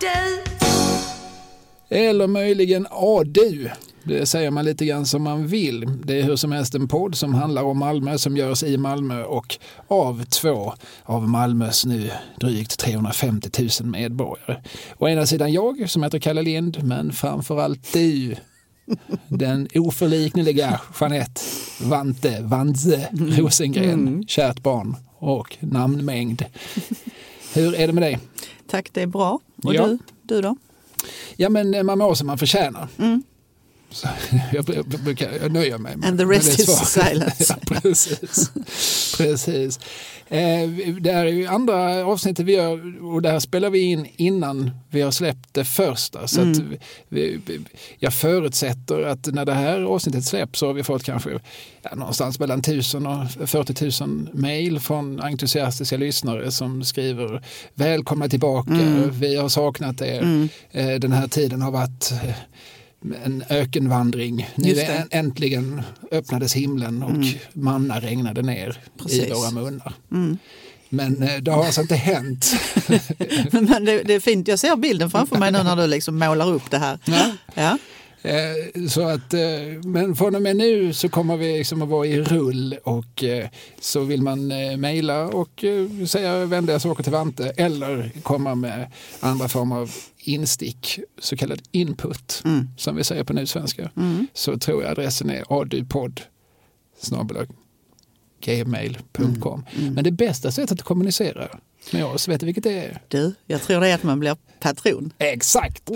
du. Eller möjligen ADU. Det säger man lite grann som man vill. Det är hur som helst en podd som handlar om Malmö som görs i Malmö och av två av Malmös nu drygt 350 000 medborgare. Å ena sidan jag som heter Kalle Lind men framförallt du. Den oförlikneliga Jeanette Vante Vanze Rosengren, kärt barn och namnmängd. Hur är det med dig? Tack, det är bra. Och Ja. du, du då? Ja men man mår som man förtjänar. Så, jag, jag, brukar- jag nöjer mig med And the med rest det is silence. ja, precis. precis. Eh, det här är ju andra avsnittet vi gör och det här spelar vi in innan vi har släppt det första. Så Mm. vi, jag förutsätter att när det här avsnittet släpps så har vi fått kanske ja, någonstans mellan 1000 och 40 000 mejl från entusiastiska lyssnare som skriver välkomna tillbaka, Mm. vi har saknat er, eh, den här tiden har varit eh, en ökenvandring. Nu. Mm. äntligen öppnades himlen och manna regnade ner i Precis. våra munnar. Mm. Men eh, det har alltså inte hänt. Men, det, det är fint, jag ser bilden framför mig nu när du liksom målar upp det här. Ja. Ja. Eh, Så att, eh, men från och med nu så kommer vi liksom att vara i rull och så vill man mejla och säga vänliga saker till Vante eller komma med andra former av instick, så kallad input som vi säger på nu svenska. Så tror jag adressen är adupodd gmail.com. Men det bästa sättet att kommunicera med oss, vet du vilket det är? Du, jag tror det är att man blir patron. Exakt!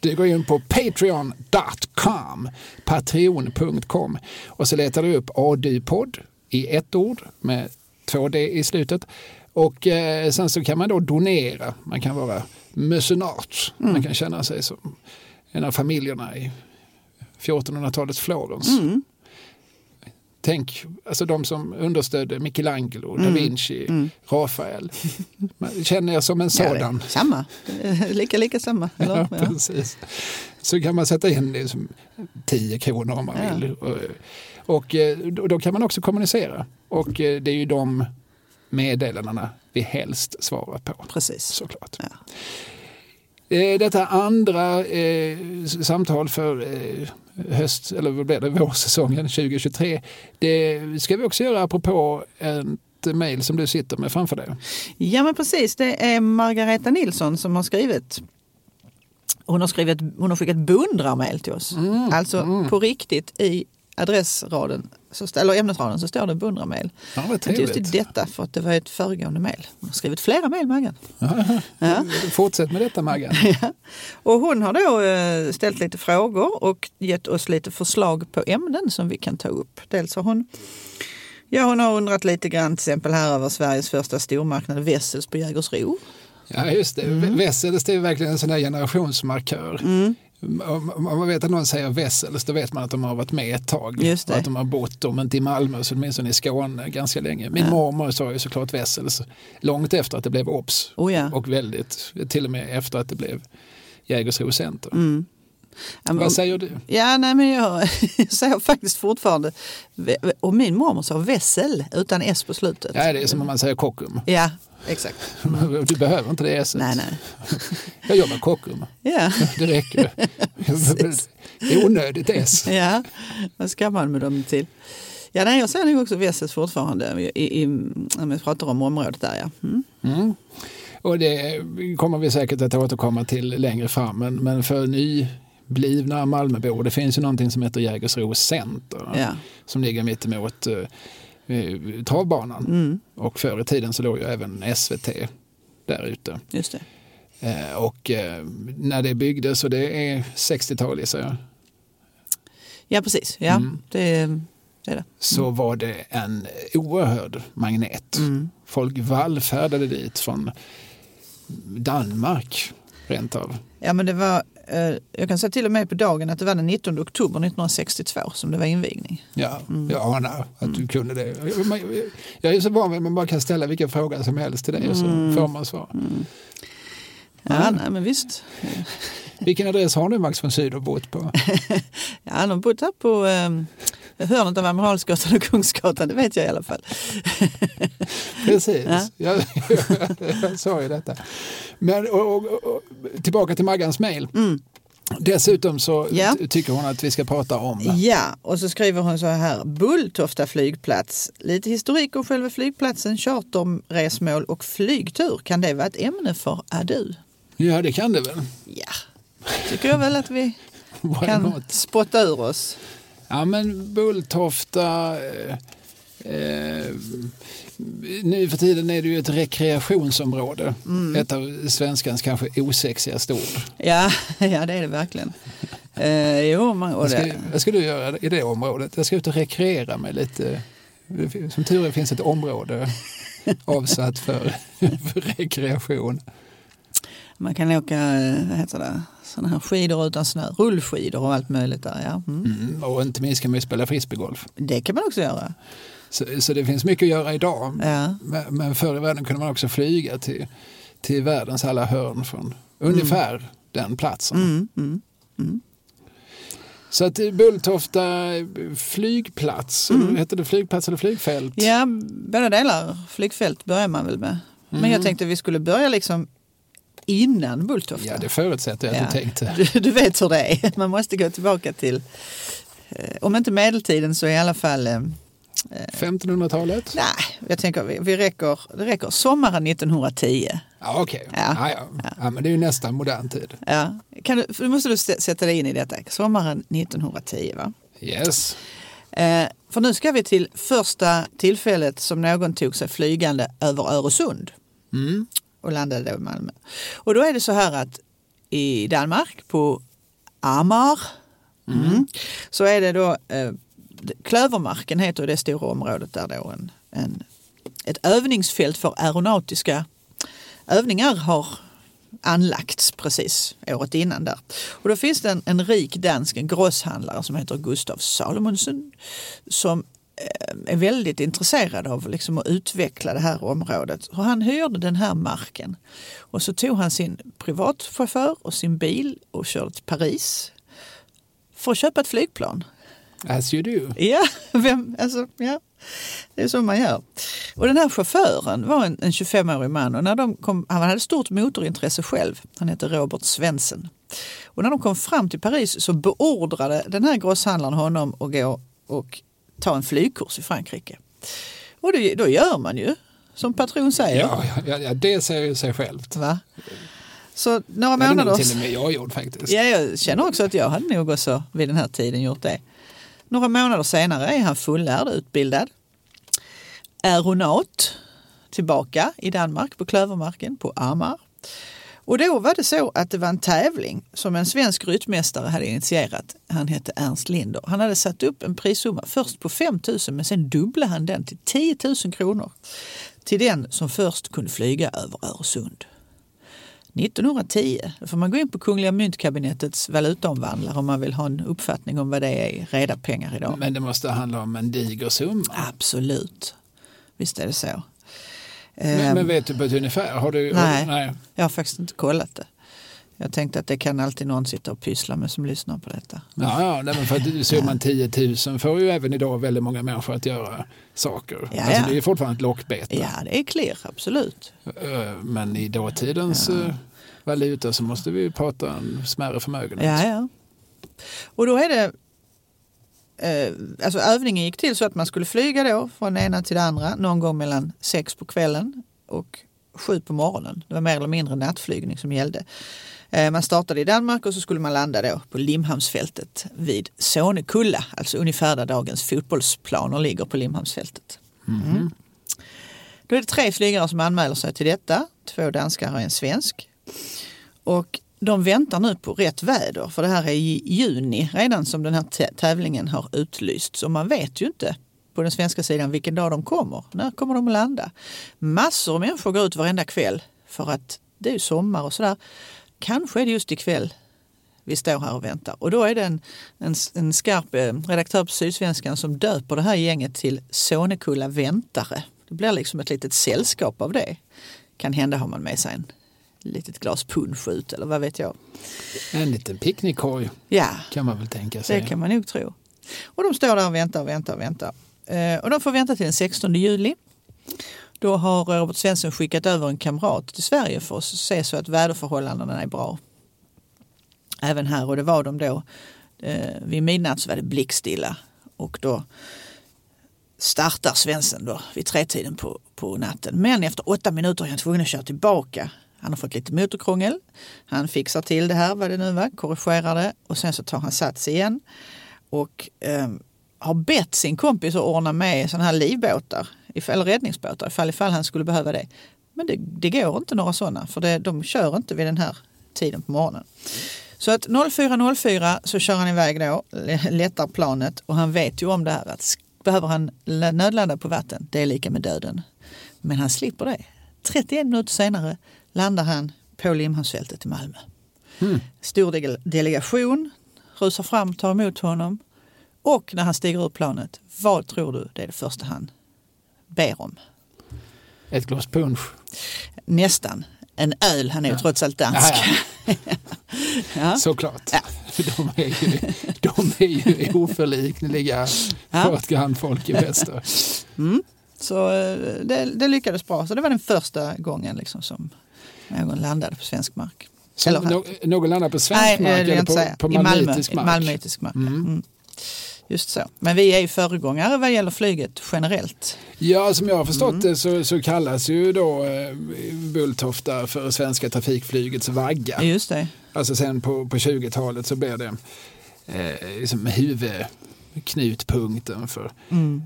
Du går in på patreon.com, patreon.com och så letar du upp ADU-podd i ett ord med två D i slutet. Och eh, sen så kan man då donera. Man kan vara mecenat. Man kan känna sig som en av familjerna i 1400-talets Florens. Tänk, alltså de som understödde Michelangelo, da Vinci, Rafael. Man känner jag som en Ja, sådan. samma, Eh, lika lika samma. Ja, Ja. precis. Så kan man sätta in liksom 10 kronor om man Ja. vill. Och, och eh, då då kan man också kommunicera. Och eh, det är ju de meddelandena vi helst svarar på. Precis. Såklart. Ja. Eh, Detta andra eh, samtal för eh, höst, eller vad blir det, vårsäsongen 2023. Det ska vi också göra apropå ett mejl som du sitter med framför dig. Ja men precis, det är Margareta Nilsson som har skrivit. Hon har, skrivit, hon har skickat beundrarmail till oss. Mm, alltså på riktigt i adressraden, så, eller ämnesraden så står det beundrarmail. Ja, vad Inte just i detta för att det var ett föregående mail. Hon har skrivit flera mail Maggan. Ja. Fortsätt med detta Maggan. Och hon har då eh, ställt lite frågor och gett oss lite förslag på ämnen som vi kan ta upp. Dels har hon, ja, hon har undrat lite grann till exempel här över Sveriges första stormarknad Wessels på Jägersro. Ja, just det. Mm. Wessels det är verkligen en sån där generationsmarkör. Om om man vet att någon säger Wessels då vet man att de har varit med ett tag. Just det. Att de har bott, om inte i Malmö så åtminstone i Skåne ganska länge. Min mormor sa ju såklart Wessels långt efter att det blev OBS. Oh ja. Och väldigt, till och med efter att det blev Jägersro Center. Mm. Ja, men- Vad säger du? Ja, nej, men jag säger faktiskt fortfarande, och min mormor sa Wessel utan S på slutet. Ja, det är som om man säger Kockum. Ja, exakt. Du behöver inte det S. Nej, nej. Jag jobbar Kockum. Ja, Det räcker. det är onödigt S. ja. vad ska man med dem till? Ja, nej, jag säger nog också Wessels fortfarande i, i, om jag pratar om området där. Ja. Mm. Mm. Och det kommer vi säkert att återkomma till längre fram. Men, men för nyblivna Malmöbor, det finns ju någonting som heter Jägersro Center. Ja. Som ligger mitt emot eh, travbanan. Mm, Och förr i tiden så låg ju även SVT där ute. just det. Eh, och eh, när det byggdes, och det är 60-tal gissar jag, Ja, precis. Ja, Mm. det, det är det. så var det en oerhörd magnet. Mm. Folk vallfärdade dit från Danmark rent av. Ja, men det var, jag kan säga till och med på dagen att det var den 19 oktober 1962 som det var invigning. Ja, Mm. jag anar att du kunde det. Jag- är så van vid att man bara kan ställa vilken fråga som helst till dig och så Mm. får man svar. Ja, Ja. nej, men visst. Vilken adress har du Max von Sydow bott på? Ja, han har bott här på eh, hörnet av Amiralsgatan och Kungsgatan, det vet jag i alla fall. Precis, Ja. jag, jag sa ju detta. Men och, och, och, tillbaka till Maggans mejl. Dessutom så Mm. Ja. ty- tycker hon att vi ska prata om Ja, och så skriver hon så här. Bulltofta flygplats. Lite historik om själva flygplatsen, charterresmål och flygtur. Kan det vara ett ämne för Adu? Ja, det kan det väl. Ja, tycker jag väl att vi kan not? spotta ur oss. Ja, men Bulltofta... Eh, eh, nu för tiden är det ju ett rekreationsområde. Mm. Ett av svenskans kanske osexigaste ord. Ja, ja det är det verkligen. Eh, jo, man, och Vad ska, det, vad ska du göra i det området? Jag ska ut och rekreera mig lite. Som tur är finns ett område avsatt för, för rekreation. Man kan åka eh, vad heter det, såna här skidor utan snö, rullskidor och allt möjligt där. Ja. Mm. Mm, och inte minst kan man ju spela frisbeegolf. Det kan man också göra. Så, så det finns mycket att göra idag. Ja. Men, men förr i världen kunde man också flyga till, till världens alla hörn från ungefär den platsen. Mm, mm. Så att eh, Bulltofta eh, flygplats, Mm. heter det flygplats eller flygfält? Ja, båda delar. Flygfält börjar man väl med. Men jag tänkte vi skulle börja liksom innan Bulltofta. Ja, det förutsätter jag att Ja. du tänkte. Du, du vet hur det är. Man måste gå tillbaka till, eh, om inte medeltiden så i alla fall, eh, 1500-talet? nej, jag tänker vi, vi räcker, det räcker sommaren 1910. Ja, okej. Ja. Ja. Ja, ja. men det är ju nästan modern tid. Ja. Kan du, nu måste du sätta dig in i detta. Sommaren 1910 va? Yes. Eh, för nu ska vi till första tillfället som någon tog sig flygande över Öresund Mm. Och landade då i Malmö. Och då är det så här att i Danmark på Amar mm, så är det då eh, Klövermarken heter det stora området där då en, en, ett övningsfält för aeronautiska övningar har anlagts precis året innan där. Och då finns det en, en rik dansk en grosshandlare som heter Gustav Salomonsen som är väldigt intresserad av liksom att utveckla det här området. Så han hyrde den här marken och så tog han sin privatchaufför och sin bil och körde till Paris för att köpa ett flygplan. As you do. Ja, vem, alltså, ja, det är så man gör. Och den här chauffören var en, en 25-årig man och när de kom, han hade stort motorintresse själv. Han heter Robert Svensson. Och när de kom fram till Paris så beordrade den här grosshandlaren honom att gå och ta en flygkurs i Frankrike. Och det, då gör man ju som patron säger. Ja, ja, ja, det säger ju sig självt. Va? Så några Det månader... till och med jag gjort faktiskt. Ja, jag känner också att jag hade nog också vid den här tiden gjort det. Några månader senare är han fullärd, utbildad. Aeronaut, tillbaka i Danmark på Klövermarken på Amar. Och då var det så att det var en tävling som en svensk ryttmästare hade initierat. Han hette Ernst Linder. Han hade satt upp en prissumma först på 5 000 men sen dubblade han den till 10 000 kronor. Till den som först kunde flyga över Öresund. 1910 då får man gå in på Kungliga Myntkabinettets valutaomvandlare om man vill ha en uppfattning om vad det är i reda pengar idag. Men det måste handla om en diger summa. Absolut, visst är det så. Men, Ehm, men vet du på ett ungefär? Har du, Nej. Du, nej. Jag har faktiskt inte kollat det. Jag tänkte att det kan alltid någon sitta och pyssla med som lyssnar på detta. Ja, ja nej, men för att summan 10 000 får ju även idag väldigt många människor att göra saker. Ja, alltså, ja. Det är fortfarande ett lockbete. Ja, det är clear, absolut. Eh, Men i dåtidens eh, valuta så måste vi prata en smärre förmögenhet. Ja, ja. Och då är det eh, alltså övningen gick till så att man skulle flyga då från det ena till det andra någon gång mellan sex på kvällen och sju på morgonen. Det var mer eller mindre nattflygning som gällde. Eh, Man startade i Danmark och så skulle man landa då på Limhamnsfältet vid Sonekulla, alltså ungefär där dagens fotbollsplaner ligger på Limhamnsfältet. Mm. Då är det tre flygare som anmäler sig till detta, två danskar och en svensk. Och de väntar nu på rätt väder för det här är i juni redan som den här tävlingen har utlysts och man vet ju inte på den svenska sidan vilken dag de kommer. När kommer de att landa? Massor av människor går ut varenda kväll för att det är ju sommar och sådär. Kanske är det just ikväll vi står här och väntar. Och då är det en, en, en skarp eh, redaktör på Sydsvenskan som döper det här gänget till Sonekulla väntare. Det blir liksom ett litet sällskap av det. Kan hända har man med sig en litet glas punsch ut eller vad vet jag. En liten picknickkorg Ja, kan man väl tänka sig. det kan man nog tro. Och de står där och väntar och väntar och väntar. Eh, och de får vänta till den 16 juli. Då har Robert Svensson skickat över en kamrat till Sverige för att se så att väderförhållandena är bra. Även här och det var de då. Eh, vid midnatt så var det blickstilla och då startar Svensson då vid tretiden på, på natten. Men efter åtta minuter är han tvungen att köra tillbaka. Han har fått lite motorkrångel. Han fixar till det här, vad det nu var, korrigerar det och sen så tar han sats igen. Och eh, har bett sin kompis att ordna med sådana här livbåtar, eller räddningsbåtar ifall, ifall han skulle behöva det. Men det, det går inte några sådana för det, de kör inte vid den här tiden på morgonen. Så att 04.04 så kör han iväg då, lättar planet och han vet ju om det här att behöver han nödlanda på vatten, det är lika med döden. Men han slipper det. 31 minuter senare landar han på Limhamnsfältet i Malmö. Mm. Stor delegation rusar fram, tar emot honom och när han stiger ur planet, vad tror du det är det första han ber om? Ett glas punsch? Nästan. En öl, han är ju ja. trots allt dansk. Ja, ja. ja. Såklart. Ja. De är ju, de är ju oförlikneliga ja. ett grannfolk i väster. Mm. Så eh, det, det, lyckades bra. Så det var den första gången liksom som någon landade på svensk mark. Eller, no, någon landade på svensk nej, mark eller på, på malmöitisk mark? Malmöitisk mark. Mm. Mm. Just så. Men vi är ju föregångare vad gäller flyget generellt. Ja, som jag har förstått mm. det så, så, kallas ju då eh, Bulltofta för svenska trafikflygets vagga. Just det. Alltså sen på, på 20-talet så blev det eh, liksom huvudknutpunkten för mm.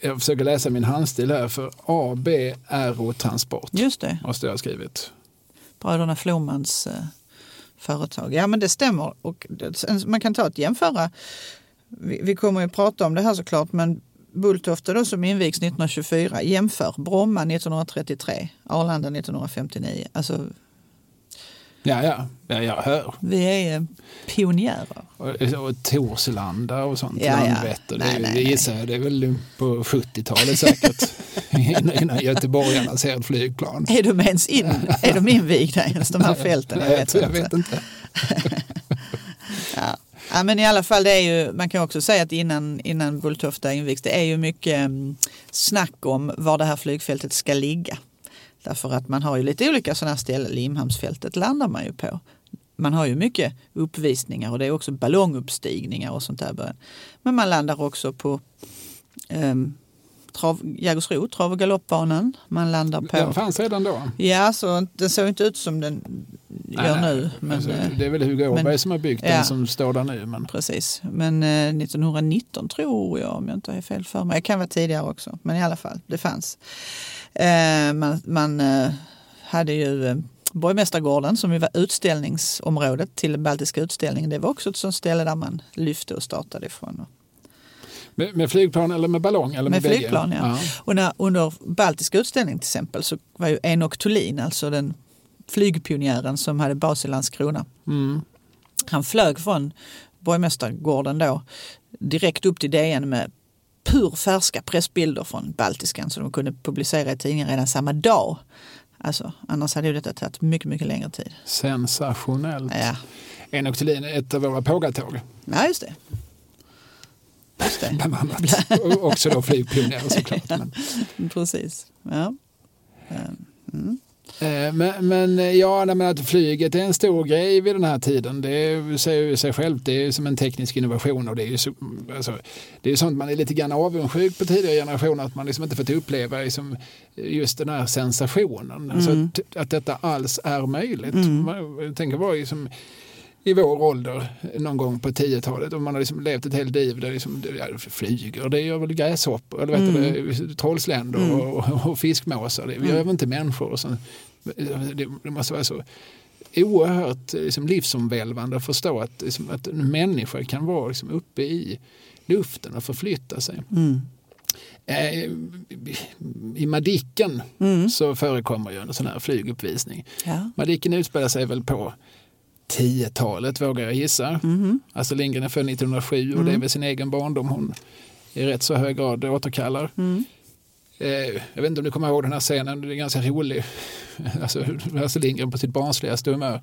Jag försöker läsa min handstil här för AB Aerotransport. Just det. Måste jag ha skrivit. Bröderna Flomans eh, företag. Ja men det stämmer. Och man kan ta ett jämföra vi, vi kommer ju prata om det här såklart, men Bulltofta då som invigs 1924, jämför Bromma 1933, Arlanda 1959. Alltså, ja, ja, ja, jag hör. Vi är eh, pionjärer. Och, och Torslanda och sånt, ja, Landvetter, ja. det, det gissar jag, det är väl på 70-talet säkert. innan göteborgarna ser ett flygplan. Är de ens in, är de invigda ens, de här fälten? Jag vet, jag vet inte. ja. Ja, men i alla fall, det är ju, man kan också säga att innan, innan Bulltofta invigs, det är ju mycket mm, snack om var det här flygfältet ska ligga. Därför att man har ju lite olika sådana ställen, Limhamnsfältet landar man ju på. Man har ju mycket uppvisningar och det är också ballonguppstigningar och sånt där. Men man landar också på um, trav, Jägersro, trav och galoppbanan. Man landar på... Den fanns redan då? Ja, så den såg inte ut som den nej, gör nej. nu. Men, alltså, det är väl Hugo Åberg som har byggt ja, den som står där nu. Men... Precis, men eh, 1919 tror jag, om jag inte är fel för mig. Det kan vara tidigare också, men i alla fall, det fanns. Eh, man man eh, hade ju eh, Borgmästargården som ju var utställningsområdet till Baltiska utställningen. Det var också ett sånt ställe där man lyfte och startade ifrån. Med, med, flygplan eller med ballong? Eller med, med flygplan, ja. ja. Och när, under Baltiska utställningen till exempel så var ju Enok Thulin, alltså den flygpionjären som hade bas i Landskrona. Mm. Han flög från borgmästargården då direkt upp till DN med purfärska pressbilder från Baltiskan som de kunde publicera i tidningen redan samma dag. Alltså, annars hade ju detta tagit mycket, mycket längre tid. Sensationellt. Ja. Enok Thulin, ett av våra pågatåg. Ja, just det. Just det. Bland annat. Och också då flygpionjärer såklart. ja, Precis. Ja. Mm. Eh, men, men ja, men att flyget är en stor grej vid den här tiden, det säger sig självt. Det är som en teknisk innovation och det är ju så, alltså, det är sånt man är lite grann avundsjuk på tidigare generationer att man liksom inte fått uppleva liksom just den här sensationen. Mm. Alltså att, att detta alls är möjligt. Mm. Jag tänker bara liksom, i vår ålder någon gång på 10-talet och man har liksom levt ett helt liv där liksom, det flyger, det gör väl gräshoppor, eller vet mm. du, trollsländor mm. och, och, fiskmåsar, det gör mm. inte människor. Och så, det, det måste vara så oerhört liksom, livsomvälvande att förstå att, liksom, att en människa kan vara liksom, uppe i luften och förflytta sig. Mm. Eh, I Madicken mm. så förekommer ju en sån här flyguppvisning. Ja. Madicken utspelar sig väl på 10-talet vågar jag gissa. Mm. Astrid Lindgren är född 1907 mm. och det är väl sin egen barndom hon i rätt så hög grad återkallar. Mm. Eh, jag vet inte om du kommer ihåg den här scenen, den är ganska rolig. Alltså, Astrid Lindgren på sitt barnsligaste humör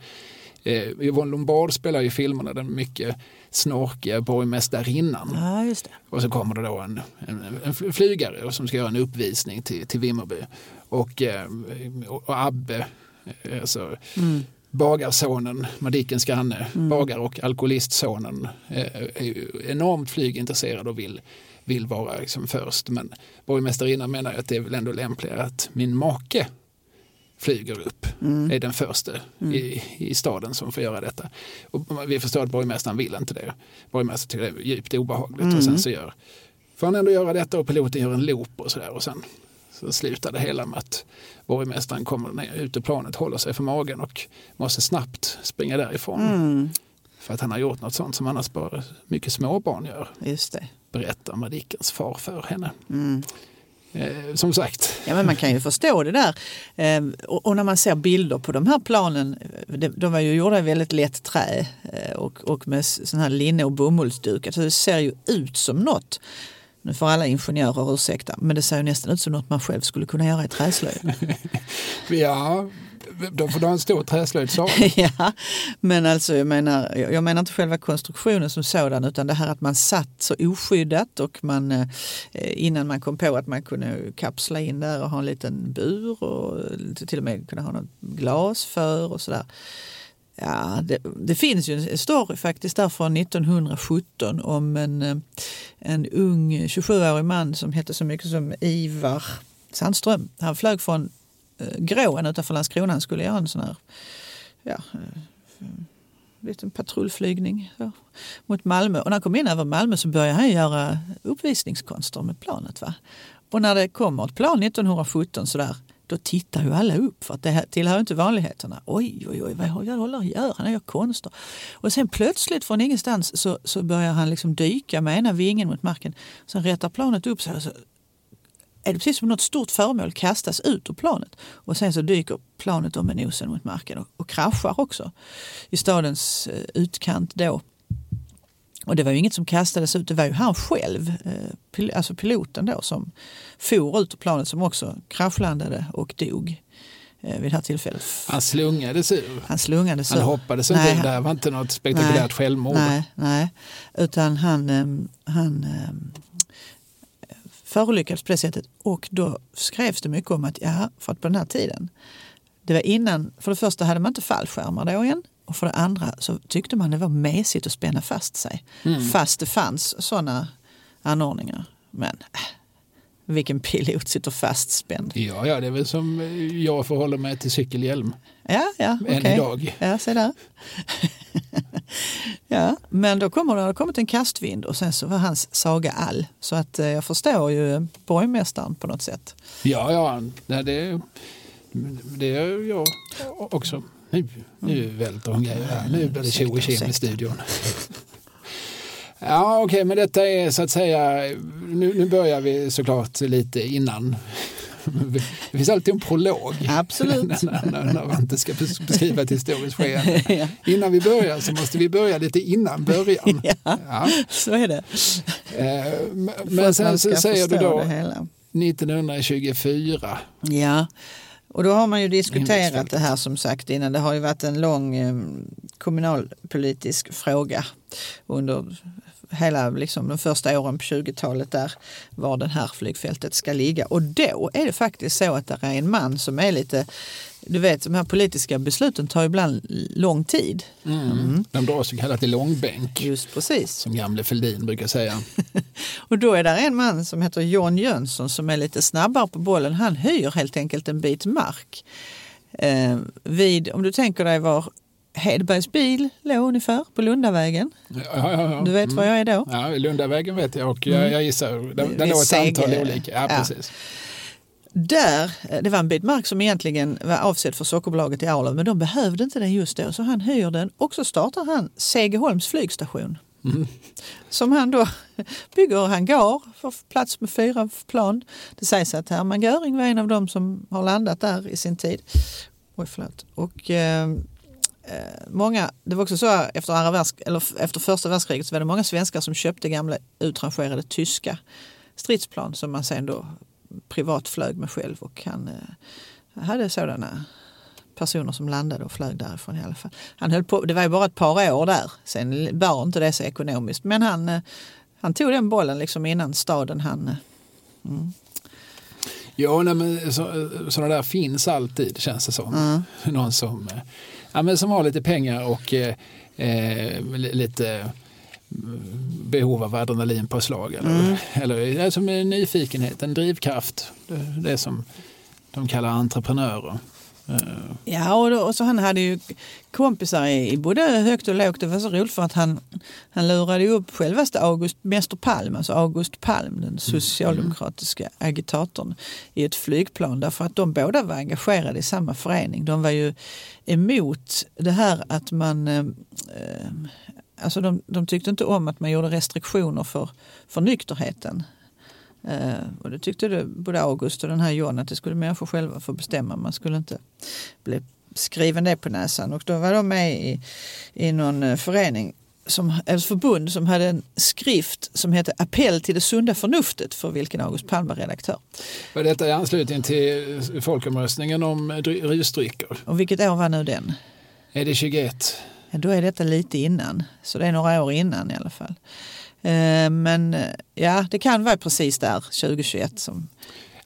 Eh, Yvonne Lombard spelar ju filmerna den mycket snorkiga borgmästarinnan. Ja, just det. Och så kommer det då en, en, en flygare som ska göra en uppvisning till, till Vimmerby. Och, eh, och Abbe, eh, alltså, mm. Bagarsonen, Madickens granne, mm. bagar och alkoholistsonen eh, är enormt flygintresserad och vill, vill vara liksom först. Men borgmästarinnan menar att det är väl ändå lämpligare att min make flyger upp, mm. är den första mm. i, i staden som får göra detta. Och vi förstår att borgmästaren vill inte det. Borgmästaren tycker det är djupt obehagligt mm. och sen så gör, får han ändå göra detta och piloten gör en loop och sådär och sen så slutar det hela med att borgmästaren kommer ner ut ur planet, håller sig för magen och måste snabbt springa därifrån. Mm. För att han har gjort något sånt som annars bara mycket småbarn gör. Just det. Berättar Madickens far för henne. Mm. Eh, som sagt. Ja, men man kan ju förstå det där. Eh, och, och, när man ser bilder på de här planen, de, de var ju gjorda i väldigt lätt trä eh, och, och med sån här linne och bomullsduk. Alltså det ser ju ut som något. Nu får alla ingenjörer ursäkta, men det ser ju nästan ut som något man själv skulle kunna göra i träslöjd. ja, då får du ha en stor träslöjdssal. ja, men alltså jag menar, jag menar inte själva konstruktionen som sådan utan det här att man satt så oskyddat och man eh, innan man kom på att man kunde kapsla in där och ha en liten bur och till och med kunna ha något glas för och sådär. Ja, det, det, finns ju en story faktiskt där från 1917 om en, eh, en ung 27-årig man som hette så mycket som Ivar Sandström. Han flög från eh, Gråen utanför Landskrona. Han skulle göra en sån här ja, eh, liten patrullflygning så, mot Malmö. Och när han kom in över Malmö så började han göra uppvisningskonster med planet. Va? Och när det kommer ett plan 1917 sådär då tittar ju alla upp för att det tillhör inte vanligheterna. Oj, oj, oj, vad håller han gör? Han gör konster. Och sen plötsligt från ingenstans så, så börjar han liksom dyka med ena vingen mot marken. Sen rättar planet upp sig och så är det precis som något stort föremål kastas ut ur planet och sen så dyker planet om med nosen mot marken och, och kraschar också i stadens eh, utkant då. Och det var ju inget som kastades ut, det var ju han själv, eh, alltså piloten då som for ut ur planet som också kraschlandade och dog eh, vid det här tillfället. Han slungades ur? Han slungades Han hoppades inte nej, in där, var inte något spektakulärt nej, självmord? Nej, nej, utan han, eh, han eh, förolyckades på det sättet. Och då skrevs det mycket om att, ja, för att på den här tiden, det var innan, för det första hade man inte fallskärmar då än. Och för det andra så tyckte man det var mesigt att spänna fast sig. Mm. Fast det fanns sådana anordningar. Men äh, vilken pilot sitter fastspänd? Ja, ja, det är väl som jag förhåller mig till cykelhjälm. Ja, ja, Än okay. idag. Ja, se där. ja, men då kommer det har kommit en kastvind och sen så var hans saga all. Så att eh, jag förstår ju borgmästaren på något sätt. Ja, ja, det, det är jag också. Nu, nu välter hon grejer. Nu blir det tjo och i studion. Ja, okej, okay, men detta är så att säga, nu, nu börjar vi såklart lite innan. Det finns alltid en prolog. Absolut. när, när, när man inte ska beskriva ett historiskt skeende. ja. Innan vi börjar så måste vi börja lite innan början. ja, ja. så är det. Eh, men sen så säger du då 1924. Ja. Och då har man ju diskuterat det här som sagt innan. Det har ju varit en lång eh, kommunalpolitisk fråga under hela liksom, de första åren på 20-talet där var det här flygfältet ska ligga. Och då är det faktiskt så att det är en man som är lite du vet, de här politiska besluten tar ibland lång tid. Mm. Mm. De drar så kallat i långbänk. Just precis. Som gamle Fälldin brukar säga. och då är det en man som heter John Jönsson som är lite snabbare på bollen. Han hyr helt enkelt en bit mark. Eh, vid, om du tänker dig var Hedbergs bil låg ungefär på Lundavägen. Ja, ja, ja. Du vet mm. var jag är då? Ja, Lundavägen vet jag och jag, mm. jag gissar, den, den låg ett antal olika. Ja, precis. Där, eh, det var en bit mark som egentligen var avsedd för Sockerbolaget i Arlöv men de behövde inte den just då så han hyr den och så startar han Segeholms flygstation. Mm. Som han då bygger hangar för plats med fyra plan. Det sägs att Hermann Göring var en av dem som har landat där i sin tid. Oj, förlåt. Och, eh, Eh, många, det var också så efter, andra världsk, eller efter första världskriget så var det många svenskar som köpte gamla utrangerade tyska stridsplan som man sen då privat flög med själv och han eh, hade sådana personer som landade och flög därifrån i alla fall. Han höll på, det var ju bara ett par år där, sen var inte det så ekonomiskt. Men han, eh, han tog den bollen liksom innan staden han... eh, Mm. Ja, nej, men så, sådana där finns alltid känns det som. Mm. Någon som, ja, men som har lite pengar och eh, li- lite behov av adrenalinpåslag. Eller, Mm. eller alltså med nyfikenhet, en drivkraft. Det, det som de kallar entreprenörer. Eh, Ja, och, då, och så han hade ju kompisar i, i både högt och lågt. Det var så roligt för att han, han lurade upp självaste August, Mäster Palm, alltså August Palm, den socialdemokratiska agitatorn, i ett flygplan. Därför att de båda var engagerade i samma förening. De var ju emot det här att man eh, eh, Alltså de, de tyckte inte om att man gjorde restriktioner för, för nykterheten. Eh, och det tyckte det, både August och den här John att det skulle människor själva få bestämma. Man skulle inte bli skriven det på näsan. Och då var de med i, i någon eh, förening, som, ett förbund som hade en skrift som hette Appell till det sunda förnuftet för vilken August Palm var redaktör. var detta i anslutning till folkomröstningen om dry- rusdrycker? Och vilket år var nu den? Är det 21? Då är detta lite innan, så det är några år innan i alla fall. Eh, Men eh, ja, det kan vara precis där, 2021. Som,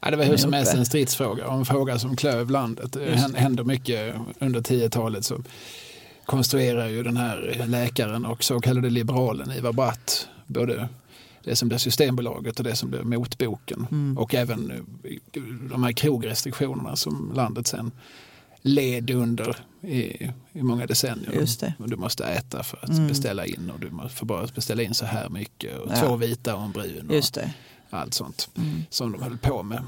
Ja, det var hur som helst en stridsfråga och en fråga som klöv landet. Det hän- hände mycket under 10-talet. Så konstruerar ju den här läkaren och så kallade liberalen Ivar Bratt både det som blev Systembolaget och det som blev motboken. Mm. Och även eh, de här krogrestriktionerna som landet sen led under i, i många decennier. Just det. Du måste äta för att Mm. beställa in och du får bara beställa in så här mycket. Och Ja. Två vita och en brun. Och, just det. allt sånt Mm. som de höll på med.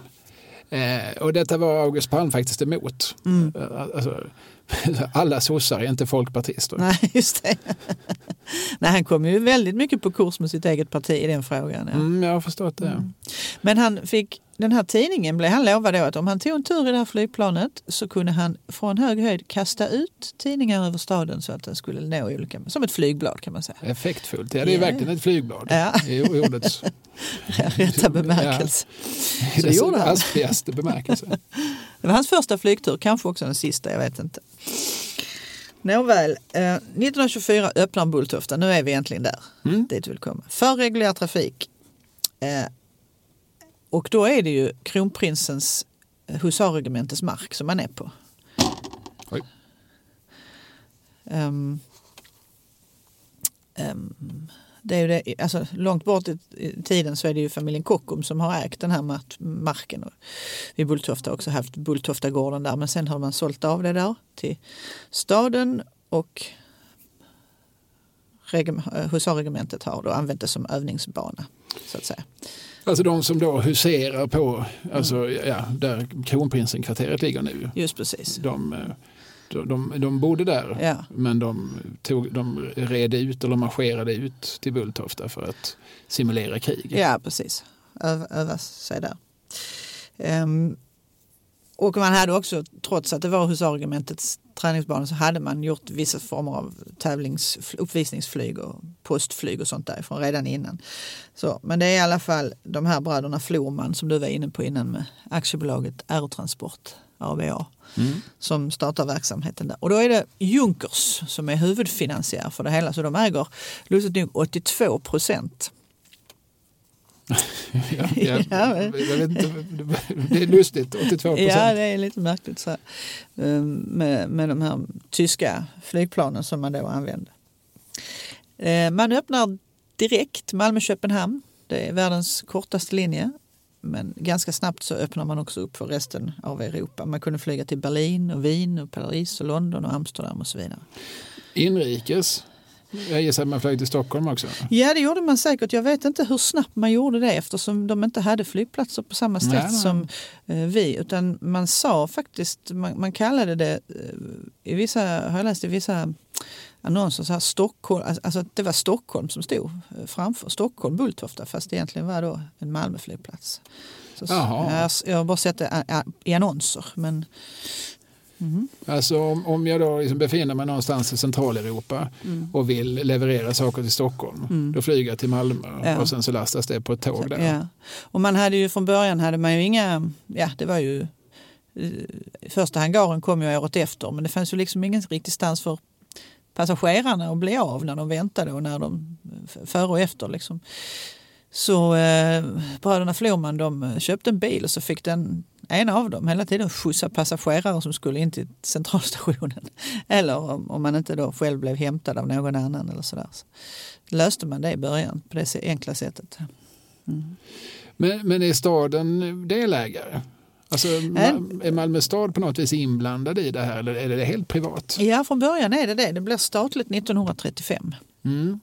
Eh, och detta var August Palm faktiskt emot. Mm. Eh, Alltså, alla sossar är inte folkpartister. Nej, just det. Nej, han kom ju väldigt mycket på kurs med sitt eget parti i den frågan. Ja. Mm, jag har förstått det. Mm. Men han fick, den här tidningen blev han lovad då att om han tog en tur i det här flygplanet så kunde han från hög höjd kasta ut tidningar över staden så att den skulle nå olika, som ett flygblad kan man säga. Effektfullt. Ja, det är Ja. verkligen ett flygblad Ja. i ordets Rätta bemärkelse. i Så det dess aspigaste bemärkelse. Det var hans första flygtur, kanske också den sista, jag vet inte. Nåväl, eh, 1924 öppnar Bulltofta, nu är vi egentligen där, Mm. dit vi vill komma. För reguljär trafik. Eh, och då är det ju kronprinsens eh, husarregementets mark som man är på. Ehm, ehm, det är det, alltså, långt bort i tiden så är det ju familjen Kockum som har ägt den här mark- marken. Och vid Bulltofta har också haft Bulltoftagården där men sen har man sålt av det där till staden och regem- husarregementet har då använt det som övningsbana. Så att säga. Alltså de som då huserar på, alltså, Mm. ja, där kronprinsenkvarteret ligger nu. Just precis. De, eh, de, de, de bodde där Ja. men de, tog, de red ut eller marscherade ut till Bulltofta för att simulera krig. Ja, precis. Öva, öva sig där. Ehm, och man hade också, trots att det var husarregementets träningsbana, så hade man gjort vissa former av tävlings, uppvisningsflyg och postflyg och sånt därifrån redan innan. Så, men det är i alla fall de här bröderna Florman som du var inne på innan med aktiebolaget Aerotransport, ABA, Mm. som startar verksamheten där. Och då är det Junkers som är huvudfinansiär för det hela, så de äger lustigt nog 82 procent. Ja, ja, inte, det är lustigt, 82 procent. Ja, det är lite märkligt så här, ehm, med, med de här tyska flygplanen som man då använde. Eh, Man öppnar direkt Malmö-Köpenhamn. Det är världens kortaste linje. Men ganska snabbt så öppnar man också upp för resten av Europa. Man kunde flyga till Berlin, och Wien, och Paris, och London och Amsterdam och så vidare. Inrikes, jag gissar att man flög till Stockholm också. Ja, det gjorde man säkert. Jag vet inte hur snabbt man gjorde det eftersom de inte hade flygplatser på samma sätt Nej, som eh, vi. Utan man sa faktiskt, man, man kallade det eh, i vissa, har jag läst i vissa annonser, så här Stockholm, alltså att det var Stockholm som stod eh, framför. Stockholm, Bulltofta, fast det egentligen var då en Malmöflygplats. Så, Jaha. jag, har bara sett det ä- ä- i annonser. Men, mhm. Alltså om, om jag då liksom befinner mig någonstans i Centraleuropa Mm. och vill leverera saker till Stockholm, då flyger jag till Malmö Ja. och sen så lastas det på ett tåg där. Ja. Och man hade ju från början hade man ju inga, ja det var ju eh, första hangaren kom ju året efter men det fanns ju liksom ingen riktig stans för passagerarna att bli av när de väntade och när de före och efter. Liksom. Så eh, bröderna Florman de köpte en bil och så fick den ena av dem hela tiden skjutsa passagerare som skulle in till centralstationen. Eller om, om man inte då själv blev hämtad av någon annan eller sådär. Så löste man det i början på det enkla sättet. Mm. Men, men är staden delägare? Alltså, är Malmö stad på något vis inblandad i det här eller är det helt privat? Ja, från början är det det. Det blir statligt 1935. Mm.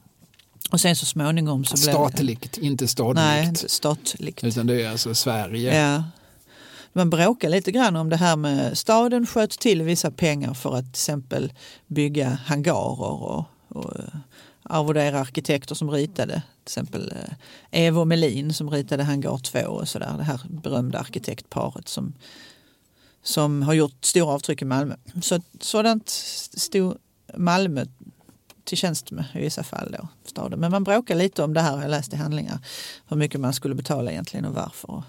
Och sen så småningom så blev Statligt, det... inte stadligt. Nej, inte statligt. Utan det är alltså Sverige. Ja. Man bråkar lite grann om det här med staden sköt till vissa pengar för att till exempel bygga hangarer och, och arvodera arkitekter som ritade. Till exempel eh, Evo Melin som ritade Hangar 2 och sådär. Det här berömda arkitektparet som, som har gjort stora avtryck i Malmö. Så sådant stod Malmö till tjänst med i vissa fall. Då, staden. Men man bråkar lite om det här, jag läste i handlingar. Hur mycket man skulle betala egentligen och varför.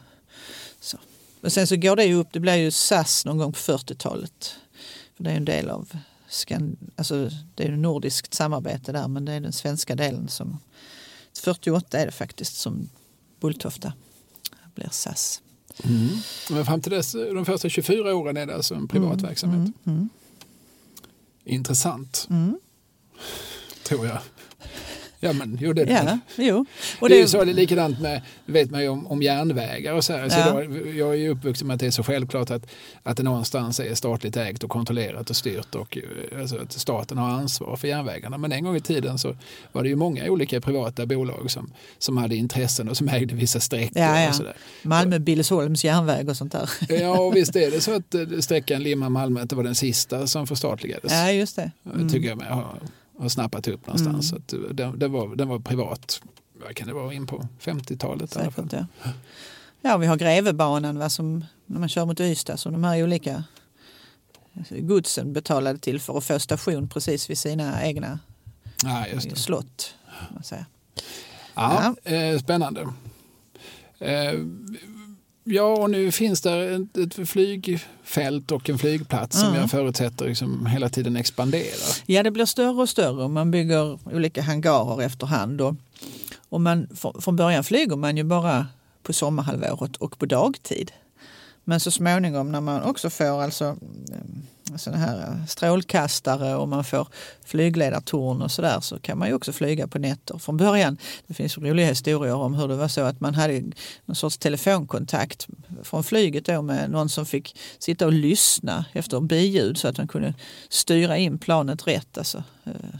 så. Men sen så går det ju upp, det blir ju SAS någon gång på 40-talet. För det är en del av alltså det är nordiskt samarbete där men det är den svenska delen som 48 är det faktiskt som Bulltofta blir SAS. Mm. Men fram till dess, de första 24 åren är det alltså en privat mm. verksamhet. Mm. mm. Intressant. Mm. Tror jag. Ja, men jo, det är det. Ja, jo. Och det, det är ju så det är likadant med, vet man ju om, om järnvägar och så här. Så ja. då, jag är ju uppvuxen med att det är så självklart att, att det någonstans är statligt ägt och kontrollerat och styrt och alltså, att staten har ansvar för järnvägarna. Men en gång i tiden så var det ju många olika privata bolag som, som hade intressen och som ägde vissa sträckor. Ja, ja. Och så där. Malmö, Billesholms järnväg och sånt där. Ja, och visst är det så att eh, sträckan Limma-Malmö det var den sista som förstatligades. Ja, just det. Mm. Tycker jag med har snappat upp någonstans. Mm. Så den, den, var, den var privat, vad kan det vara, in på 50-talet i alla fall. Ja. ja, vi har Grevebanan va, som, när man kör mot Ystad, så de här olika godsen betalade till för att få station precis vid sina egna ja, slott. Man säger. Ja, ja. Eh, spännande. Ja, och nu finns det ett, flygfält och en flygplats mm. som jag förutsätter liksom hela tiden expanderar. Ja, det blir större och större. Man bygger olika hangarer efterhand. Och, och man, från början flyger man ju bara på sommarhalvåret och på dagtid. Men så småningom när man också får alltså såna här eh, strålkastare och man får flygledartorn och sådär så kan man ju också flyga på nätter. Från början, det finns roliga historier om hur det var så att man hade någon sorts telefonkontakt från flyget då med någon som fick sitta och lyssna efter biljud så att man kunde styra in planet rätt. Alltså. Eh,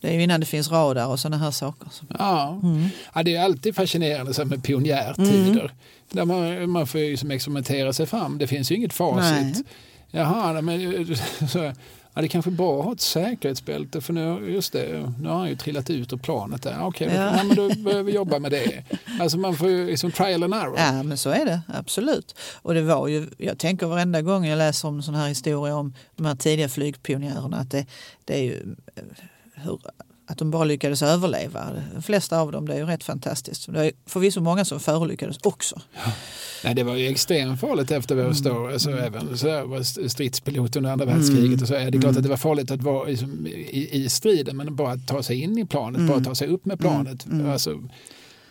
det är ju innan det finns radar och sådana här saker. Ja, mm. ja det är alltid fascinerande så med pionjärtider. Mm. Där man, man får liksom experimentera sig fram. Det finns ju inget facit. Nej. Jaha, men så, ja, det är kanske bra att ha ett säkerhetsbälte för nu, just det, nu har han ju trillat ut ur planet där. Okej, okay, ja. ja. men då behöver vi jobba med det. Alltså man får ju liksom trial and error. Ja, men så är det absolut. Och det var ju, jag tänker varenda gång jag läser om sån här historia om de här tidiga flygpionjärerna att det, det är ju hur att de bara lyckades överleva. De flesta av dem, det är ju rätt fantastiskt. Det är förvisso många som förolyckades också. Ja. Nej, det var ju extremt farligt efter förstår. Mm. Alltså, mm. Även så var stridspilot under andra världskriget. Mm. Och så är det klart att det var farligt att vara liksom, i, i striden men bara att ta sig in i planet, mm. bara ta sig upp med planet. Mm. mm. Alltså,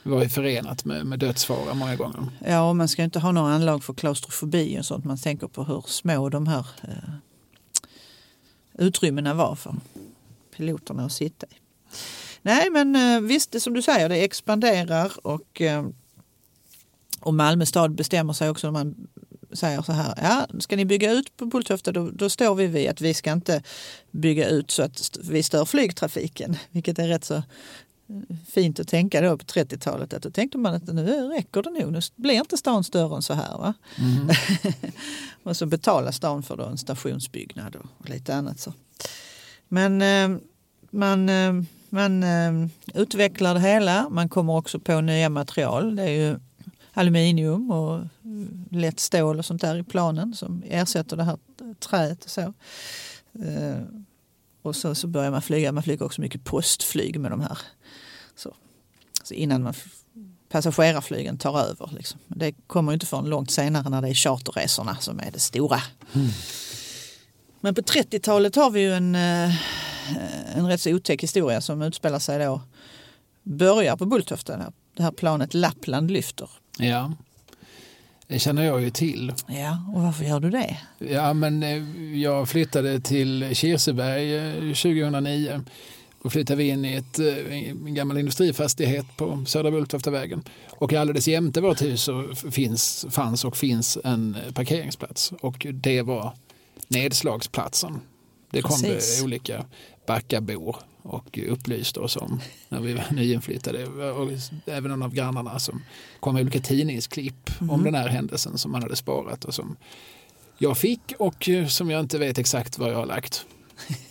var ju förenat med, med dödsfara många gånger. Ja, och man ska inte ha några anlag för klaustrofobi och sånt. Man tänker på hur små de här eh, utrymmena var för piloterna att sitta i. Nej, men eh, visst, det som du säger, det expanderar och, eh, och Malmö stad bestämmer sig också. Man säger så här, ja, ska ni bygga ut på Bulltofta då, då står vi vid att vi ska inte bygga ut så att vi stör flygtrafiken, vilket är rätt så eh, fint att tänka då på 30-talet. Att då tänkte man att nu räcker det nog, nu blir inte stan större än så här. Va? Mm. och så betalar stan för då en stationsbyggnad och lite annat. så. Men man man eh, utvecklar det hela. Man kommer också på nya material. Det är ju aluminium och lätt stål och sånt där i planen som ersätter det här träet och så. Eh, och så, så börjar man flyga. Man flyger också mycket postflyg med de här. Så, så innan man passagerarflygen tar över. Liksom. Det kommer inte förrän långt senare när det är charterresorna som är det stora. Men på 30-talet har vi ju en, eh, en rätt så otäck historia som utspelar sig då. Börjar på Bulltofta, det här planet Lappland lyfter. Ja, det känner jag ju till. Ja, och varför gör du det? Ja, men eh, jag flyttade till Kirseberg eh, 2009. Då flyttade vi in i ett, eh, en gammal industrifastighet på Södra Bulltoftavägen. Och alldeles jämte vårt hus så finns, fanns och finns en parkeringsplats. Och det var nedslagsplatsen. Det kom Precis. det olika backabor och upplyste oss om när vi var nyinflyttade. Och även en av grannarna som kom med olika tidningsklipp om den här händelsen som man hade sparat och som jag fick och eh, som jag inte vet exakt var jag har lagt.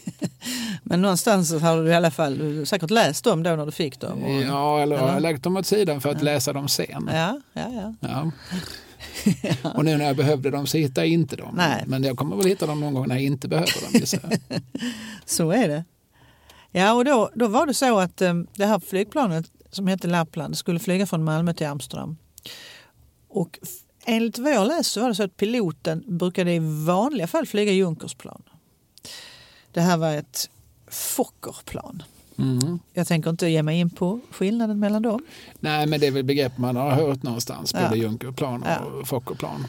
Men någonstans har du i alla fall säkert läst dem då när du fick dem. Och, Ja, eller jag har Eller? lagt dem åt sidan för att läsa dem sen. ja, ja, ja. Ja. Och nu när jag behövde dem så hittar jag inte dem. Nej. Men jag kommer väl hitta dem någon gång när jag inte behöver dem. Så är det. Ja, och då, då var det så att eh, det här flygplanet som hette Lappland skulle flyga från Malmö till Amsterdam. Och enligt vad jag läst så var det så att piloten brukade i vanliga fall flyga Junkersplan. Det här var ett Fokkerplan. Mm. Jag tänker inte ge mig in på skillnaden mellan dem. Nej, men det är väl begrepp man har hört någonstans. Både Ja. Junkerplan och Ja. Fokkerplan.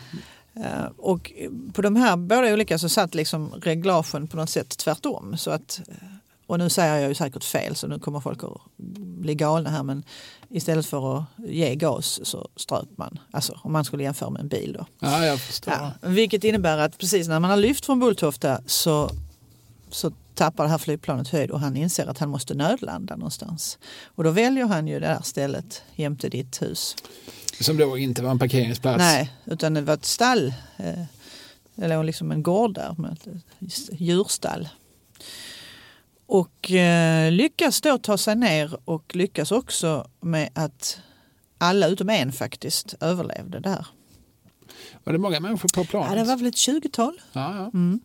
Eh, Och på de här båda olika så satt liksom reglagen på något sätt tvärtom. Så att, eh, och nu säger jag ju säkert fel så nu kommer folk att bli galna här men istället för att ge gas så ströp man. Alltså om man skulle jämföra med en bil då. Ja, jag förstår. Ja, vilket innebär att precis när man har lyft från Bulltofta så, så tappar det här flygplanet höjd och han inser att han måste nödlanda någonstans. Och då väljer han ju det här stället jämte ditt hus. Som då inte var en parkeringsplats. Nej, utan det var ett stall. eh, Det låg liksom en gård där med ett djurstall. Och eh, lyckas då ta sig ner och lyckas också med att alla utom en faktiskt överlevde där. Var det många människor på Ja, planet? det var väl ett 20-tal. ja, ja. Mm.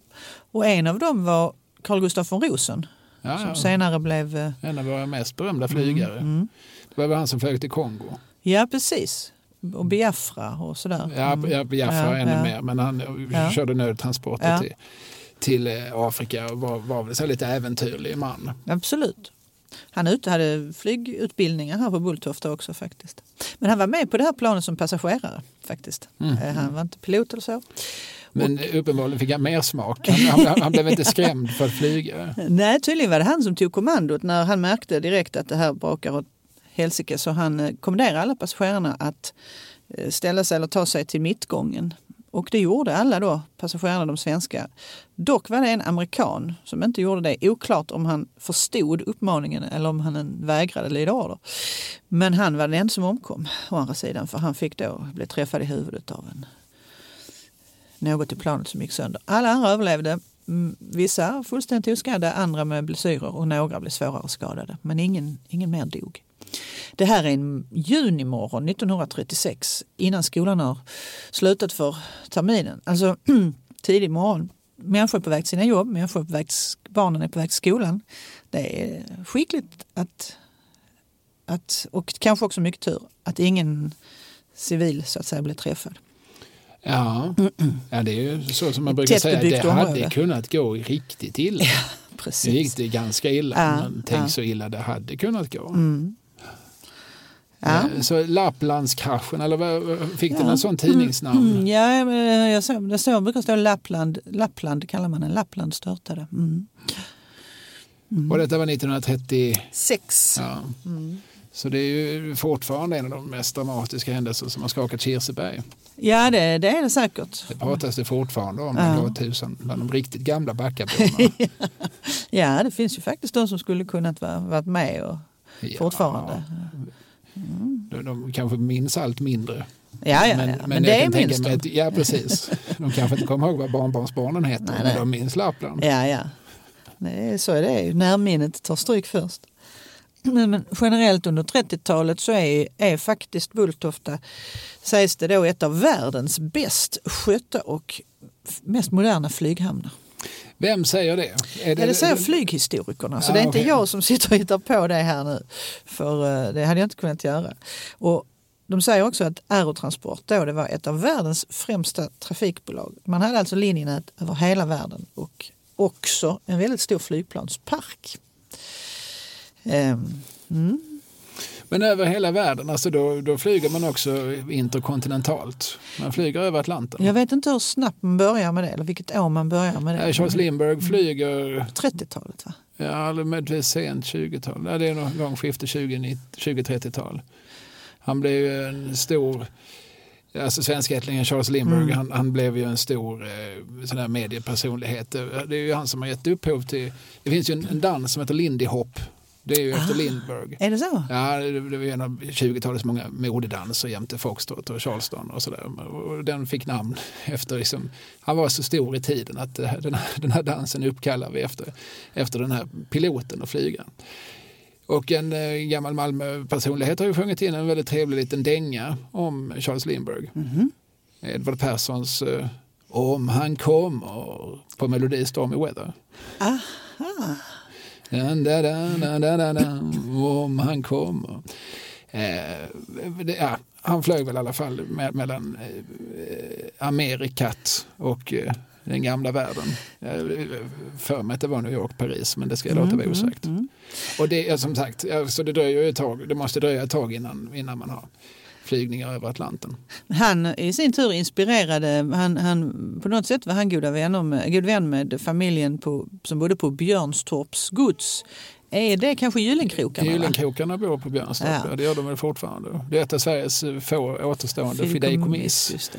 Och en av dem var Carl Gustaf von Rosen ja, som ja. senare blev... eh, En av våra mest berömda flygare. Mm. Det var väl han som flög till Kongo. Ja, precis. Och Biafra och sådär. Mm. ja Biafra Ja, ännu mer. Men han Ja. körde nödtransporter till, till eh, Afrika och var, var väl så lite äventyrlig man. Absolut. Han ute hade flygutbildningar här på Bulltofta också faktiskt. Men han var med på det här planet som passagerare faktiskt. Mm. Eh, Han var inte pilot eller så. Men uppenbarligen fick han mer smak. Han, han, han blev inte skrämd för att flyga. Nej, tydligen var det han som tog kommandot när han märkte direkt att det här brakar åt helsike. Så han eh, kommenderade alla passagerarna att eh, ställa sig eller ta sig till mittgången. Och det gjorde alla då, passagerarna de svenska. Dock var det en amerikan som inte gjorde det. Oklart om han förstod uppmaningen eller om han vägrade lyda order. Men han var den som omkom å andra sidan för han fick då bli träffad i huvudet av en något i planet som gick sönder. Alla andra överlevde. Mm, vissa fullständigt oskadda, andra med blessyrer och några blev svårare skadade. Men ingen, ingen mer dog. Det här är en junimorgon 1936 innan skolan har slutat för terminen. Alltså tidig morgon. Människor är på väg till sina jobb, människor är på väg barnen är på väg till skolan. Det är skickligt att, att, och kanske också mycket tur, att ingen civil så att säga blir träffad. Ja. ja, det är ju så som man brukar säga. Det hade område. kunnat gå riktigt illa. Precis. Nu gick det ganska illa, Ja, men tänk ja. så illa det hade kunnat gå. Mm. Ja. Så Lapplandskraschen, eller vad, fick den Ja. en sån tidningsnamn? Mm, ja, jag såg, det står, brukar stå Lappland. Lappland kallar man den. Lappland störtade. Mm. Och detta var 1930. Sex. Ja. Mm. Så det är ju fortfarande en av de mest dramatiska händelser som har skakat Kirseberg. Ja, det, det är det säkert. Det pratas det fortfarande om Ja. ja. Gåtusen bland de riktigt gamla backaborna. Ja, det finns ju faktiskt de som skulle kunnat vara varit med och Ja, fortfarande. De, de kanske minns allt mindre. Ja, ja, ja. men, det är kan tänka minst mig de. att- Ja, precis. De kanske inte kommer ihåg vad barnbarnsbarnen heter, Nej, men nej. de minns Lappland. Ja, ja. Det är, så är det ju. Närminnet tar stryk först. Men, generellt under 30-talet så är, är faktiskt Bulltofta, sägs det då, ett av världens bäst skötta och mest moderna flyghamnar. Vem säger det? Är Ja, det säger flyghistorikerna, så Ja, det är inte okej. jag som sitter och hittar på det här nu. För eh, det hade jag inte kunnat göra. Och De säger också att Aerotransport då det var ett av världens främsta trafikbolag. Man hade alltså linjenät över hela världen och också en väldigt stor flygplanspark. Ehm, mm. Men över hela världen, alltså då, då flyger man också interkontinentalt. Man flyger över Atlanten. Jag vet inte hur snabbt man börjar med det eller vilket år man börjar med det. Charles Lindbergh flyger... 30-talet va? Ja, eller möjligtvis sent 20-tal. Ja, det är någon gång skifte 20-30-tal. Han blev ju en stor Alltså svenskättlingen Charles Lindbergh, mm. han, han, blev ju en stor eh, sån här mediepersonlighet. Det är ju han som har gett upphov till, det finns ju en, en dans som heter Lindy Hop det är ju efter ah, Lindbergh. Är det så? Ja, det, var en av 20-talets många modedanser jämte Foxtrot och Charleston och sådär. Och den fick namn efter, liksom, han var så stor i tiden att den här, den här dansen uppkallar vi efter, efter den här piloten och flygaren. Och en eh, gammal Malmö-personlighet har ju sjungit in en väldigt trevlig liten dänga om Charles Lindbergh. Mm -hmm. Edvard Perssons eh, Om han kommer på Melodistorm i Weather. Aha. Da, da, da, om han kommer. Eh, ja, han flög väl i alla fall mellan eh, Amerikat och eh, den gamla världen. För mig att det var New York, Paris, men det ska jag låta vara mm, mm, osagt. Mm, mm. Och det är som sagt, så det dröjer ett tag, det måste dröja ett tag innan, innan man har flygningar över Atlanten. Han i sin tur inspirerade, han, han, på något sätt var han goda vänner med, god vän med familjen på, som bodde på Björnstorps gods. Är det kanske Gyllenkrokarna? Gyllenkrokarna bor på Björnstorp, ja. ja. det gör de väl fortfarande. Det är ett av Sveriges få återstående fideikommiss.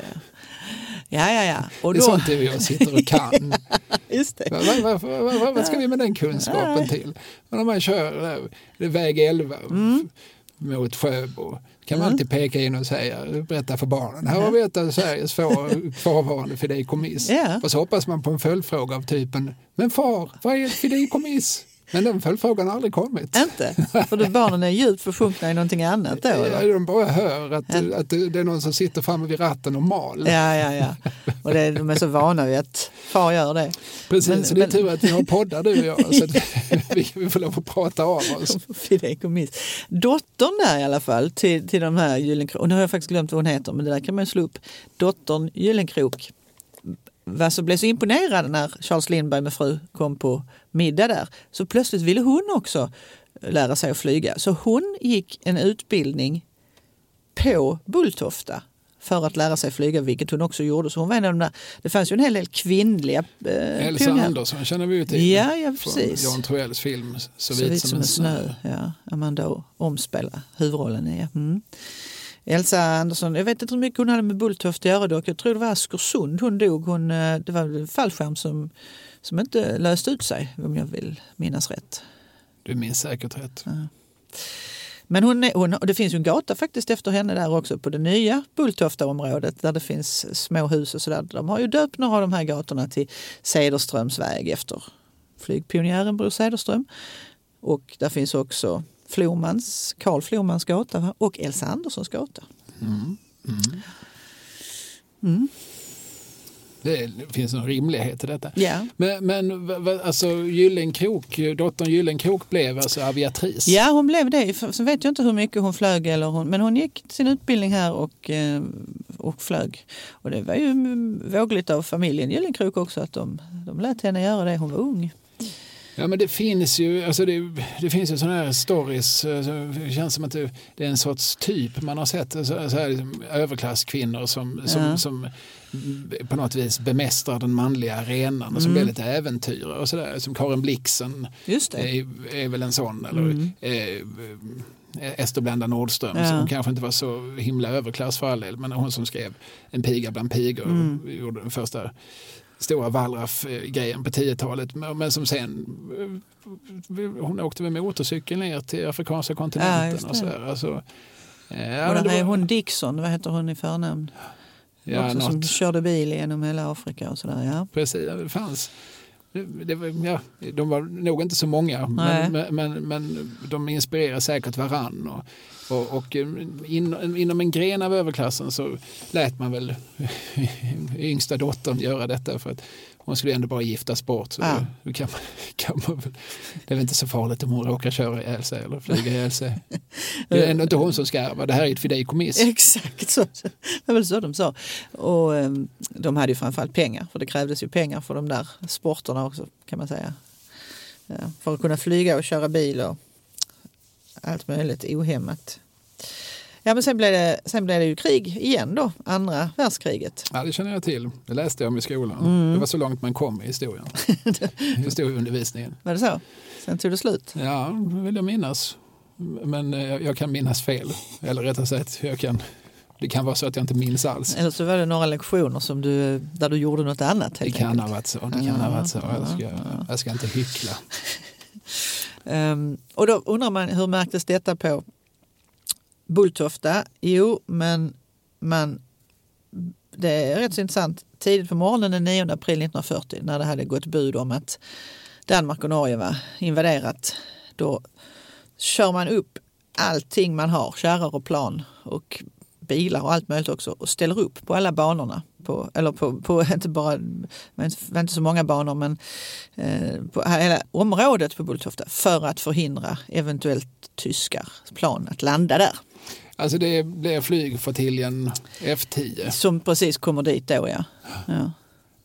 Ja, ja, ja. Och då... Det är sånt vi sitter och kan. Just det. Vad, vad, vad, vad, ska vi med den kunskapen till? Men om man kör det väg 11 mm. mot Sjöbo kan man alltid peka in och säga, berätta för barnen. Här har vi ett av Sveriges få kvarvarande fideikommiss. Yeah. Och så hoppas man på en följdfråga av typen, men far, vad är ett fideikommiss? Men den följdfrågan har aldrig kommit. Inte? För barnen är djupt försjunkna i någonting annat då? Eller? De bara hör att, ja. att det är någon som sitter framme vid ratten och mal. Ja, ja, ja. Och det, de är så vana vid att far gör det. Precis, men, så det är men... tur att vi har poddar du och jag så att vi, vi får lov att prata av oss. Dottern där i alla fall till, till de här Gyllenkrok, och nu har jag faktiskt glömt vad hon heter men det där kan man ju slå upp. Dottern Gyllenkrok var så blev så imponerad när Charles Lindbergh med fru kom på middag där. Så plötsligt ville hon också lära sig att flyga. Så hon gick en utbildning på Bulltofta för att lära sig flyga, vilket hon också gjorde. Så hon var en av de där, det fanns ju en hel del kvinnliga eh, Elsa pionjär. Andersson känner vi ju till. Ja, ja precis. Jan Troells film Så, så vit som, som en snö. snö. Ja, Amanda omspelar huvudrollen i. Mm. Elsa Andersson, jag vet inte hur mycket hon hade med Bulltoft att göra dock. Jag tror det var Askersund hon dog. Hon, eh, det var en fallskärm som, som inte löste ut sig om jag vill minnas rätt. Du minns säkert rätt. Ja. Men hon, hon, det finns ju en gata faktiskt efter henne där också på det nya Bulltoftaområdet där det finns små hus och sådär. De har ju döpt några av de här gatorna till Cederströmsväg efter flygpionjären Bror Cederström. Och där finns också Flomans, Karl Flomans gata och Elsa Anderssons gata. Mm. Mm. Mm. Det finns någon rimlighet i detta. Yeah. Men, men alltså Gyllenkrok, dottern Gyllenkrok blev alltså aviatris? Ja, hon blev det. Sen vet jag inte hur mycket hon flög, eller hon, men hon gick sin utbildning här och, eh, och flög. Och det var ju vågligt av familjen Gyllenkrok också att de, de lät henne göra det. Hon var ung. Ja men det finns ju, alltså det, det finns ju sådana här stories, alltså, det känns som att det, det, är en sorts typ man har sett, så, så här, liksom, överklasskvinnor som, som, ja. som på något vis bemästrar den manliga arenan och som mm. blir lite äventyrare och sådär. Som Karin Blixen är, är, väl en sån. Eller, mm. eh, Ester Blenda Nordström ja. som kanske inte var så himla överklass för all del men hon som skrev En piga bland pigor mm. gjorde den första stora Wallraff-grejen på 10-talet men som sen eh, hon åkte med motorcykel ner till afrikanska kontinenten. Ja, och så Alltså, ja, och den här var... hon Dixon, vad heter hon i förnamn? Ja, Också som körde bil genom hela Afrika och sådär. Ja. Precis, det fanns. Det, var, ja, de var nog inte så många men, men, men, de inspirerar säkert varann. Och, och, och eh, in, inom en gren av överklassen så lät man väl yngsta dottern göra detta för att hon skulle ändå bara giftas bort. Så Ja. då kan man, kan man, det är väl inte så farligt om hon råkar köra ihjäl sig eller flyga ihjäl sig. Det är ändå inte hon som ska ärva, det här är ett fideikommiss. Exakt så. Det var väl så de sa. Och eh, de hade ju framförallt pengar, för det krävdes ju pengar för de där sporterna också kan man säga. För att kunna flyga och köra bil och allt möjligt ohämmat. Ja men sen blev, det, sen blev det ju krig igen då, andra världskriget. Ja, det känner jag till. Det läste jag om i skolan. Mm. Det var så långt man kom i historien. Historieundervisningen. Var det så? Sen tog det slut. Ja, det vill jag minnas. Men eh, jag jag kan minnas fel. Eller rättare sagt, jag kan, det kan vara så att jag inte minns alls. Eller så var det några lektioner som du, där du gjorde något annat Det kan enkelt. ha varit så. Det kan ha varit så. Jag ska, jag ska inte hyckla. Ehm, och då undrar man hur märktes detta på Bulltofta? Jo, men man, det är rätt så intressant. Tidigt på morgonen den 9 april 1940 när det hade gått bud om att Danmark och Norge var invaderat. Då kör man upp allting man har, kärror och plan och bilar och allt möjligt också och ställer upp på alla banorna. På, eller på, på inte bara, inte så många banor men eh, på hela området på Bulltofta för att förhindra eventuellt tyskar plan att landa där. Alltså det blir flygflottiljen F10. Som precis kommer dit då ja. ja.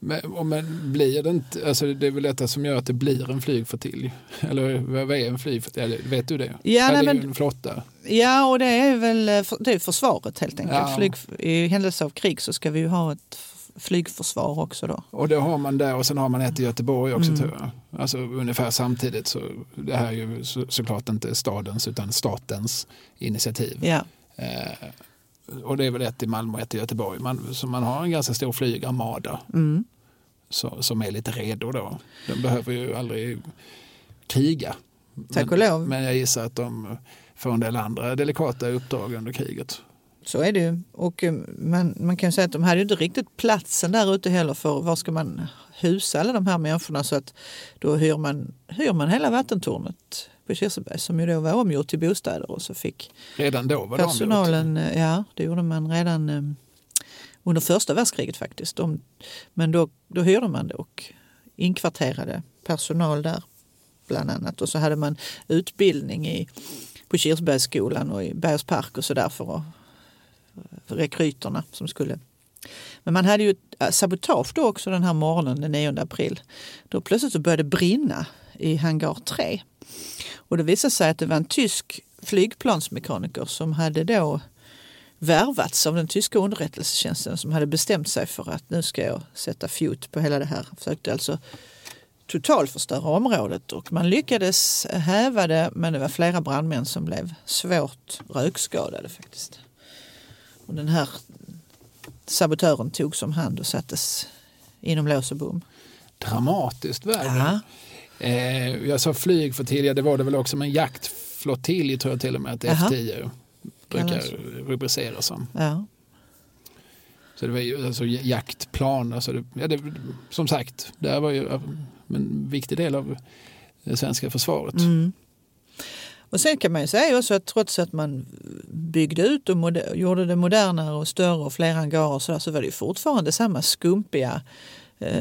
Men, men blir det inte, alltså det är väl detta som gör att det blir en flygflottilj? Eller vad är en flygflottilj? Vet du det? Ja, det nej, är men- en flotta. Ja, och det är väl det är försvaret helt enkelt. Ja. Flyg, I händelse av krig så ska vi ju ha ett flygförsvar också då. Och det har man där och sen har man ett i Göteborg också Mm. tror jag. Alltså ungefär samtidigt så det här är ju så, såklart inte stadens utan statens initiativ. Ja, och det är väl ett i Malmö och ett i Göteborg. Man, så man har en ganska stor flygarmada mm. så, som är lite redo då. De behöver ju aldrig kriga. tack och men, lov. men jag gissar att de får en del andra delikata uppdrag under kriget. Så är det ju. Och eh, man, man kan ju säga att de hade ju inte riktigt platsen där ute heller för var ska man husa alla de här människorna så att då hyr man, hyr man hela vattentornet på Kirseberg som ju då var omgjort till bostäder och så fick Redan då var personalen, eh, ja det gjorde man redan eh, under första världskriget faktiskt. De, men då, då hyrde man det och inkvarterade personal där bland annat. Och så hade man utbildning i, på Kirsebergsskolan och i Bergs park och sådär för, att- för rekryterna som skulle men man hade ju äh, sabotage då också den här morgonen den 9 april. Då plötsligt så började det brinna i hangar 3. Och det visade sig att det var en tysk flygplansmekaniker som hade då värvats av den tyska underrättelsetjänsten som hade bestämt sig för att nu ska jag sätta fot på hela det här. Försökte alltså totalförstöra området och man lyckades häva det men det var flera brandmän som blev svårt rökskadade faktiskt. Och den här sabotören togs om hand och sattes inom lås och bom. Dramatiskt värre. Eh, jag sa flygflottilj, det var det väl också, men jaktflottilj tror jag till och med att Jaha. F10 brukar rubriceras som. Ja. Så det var ju alltså jaktplan, alltså det, ja, det, som sagt, det var ju en viktig del av det svenska försvaret. Mm. Och sen kan man ju säga också att trots att man byggde ut och gjorde det modernare och större och fler hangarer och så, där, så var det ju fortfarande samma skumpiga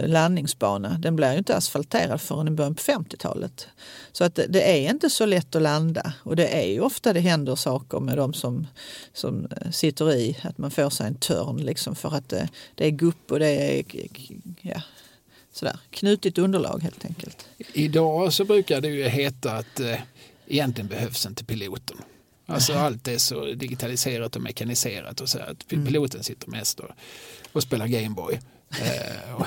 landningsbana. Den blev ju inte asfalterad förrän i början på 50-talet. Så att det, är inte så lätt att landa och det är ju ofta det händer saker med de som, som eh, sitter i, att man får sig en törn liksom för att det, det är gupp och det är ja, sådär, knutigt underlag helt enkelt. Idag så brukar det ju heta att eh, egentligen behövs inte piloten. Alltså allt är så digitaliserat och mekaniserat och så att piloten sitter mest och, och spelar Gameboy. Eh,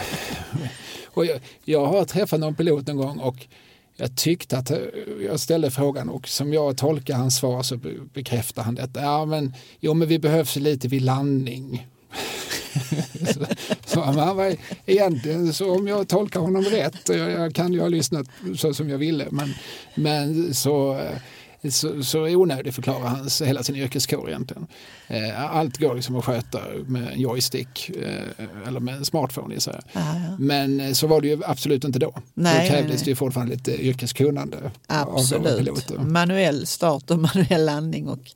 och, jag, jag har träffat någon pilot en gång och jag tyckte att eh, jag ställde frågan och som jag tolkar hans svar så bekräftar han detta. Ja men, jo, men vi behövs lite vid landning. så, så han var egentligen, så om jag tolkar honom rätt, jag, jag kan ju ha lyssnat så som jag ville, men, men så, så, så onödig förklarar hans hela sin yrkeskår egentligen. Eh, Allt går liksom att sköta med en joystick eh, eller med en smartphone jag. Ja, ja. Men eh, så var det ju absolut inte då. Nej, då krävdes nej, nej. det ju fortfarande lite yrkeskunnande Absolut. Manuell start och manuell landning och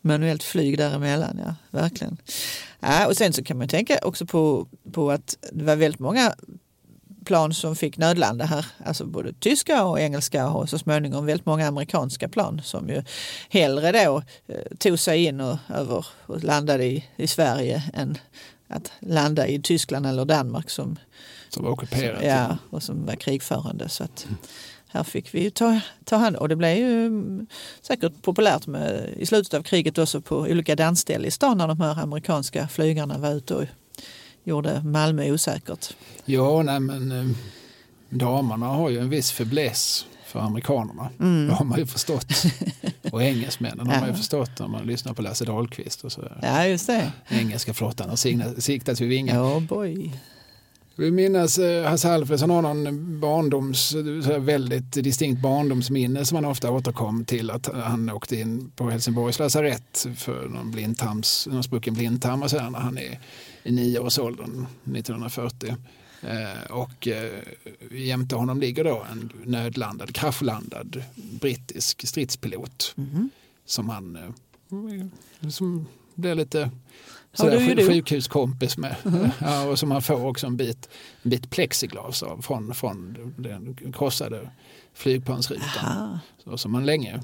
manuellt flyg däremellan. Ja, verkligen. Ja, och sen så kan man tänka också på, på att det var väldigt många plan som fick nödlanda här. Alltså både tyska och engelska och så småningom väldigt många amerikanska plan som ju hellre då eh, tog sig in och, över, och landade i, i Sverige än att landa i Tyskland eller Danmark som, Som var ockuperat. ja, och som var krigförande. Så att, här fick vi ju ta, ta hand och det blev ju mm, säkert populärt med, i slutet av kriget också på olika dansställen i stan när de här amerikanska flygarna var ute och gjorde Malmö osäkert. Ja, nej men eh, damerna har ju en viss fäbless för amerikanerna. Det har man ju förstått. Och engelsmännen har man ju Mm. Ja. förstått när man lyssnar på Lasse Dahlqvist och så. Ja, just det. Engelska flottan har siktat vid vingar. Ja, boy. Vi minns eh, Hasse Alfredson har någon barndoms, väldigt distinkt barndomsminne som han ofta återkom till att han åkte in på Helsingborgs lasarett för någon, blindtarms, någon sprucken blindtarm och så här när han är i nioårsåldern 1940. Eh, och eh, jämte honom ligger då en nödlandad, kraschlandad brittisk stridspilot som han eh, som blir lite Ja, sådär, ju sjuk- sjukhuskompis med. Ja, och som han får också en bit, en bit plexiglas av från, från den krossade flygplansrutan. Aha. Så, som han länge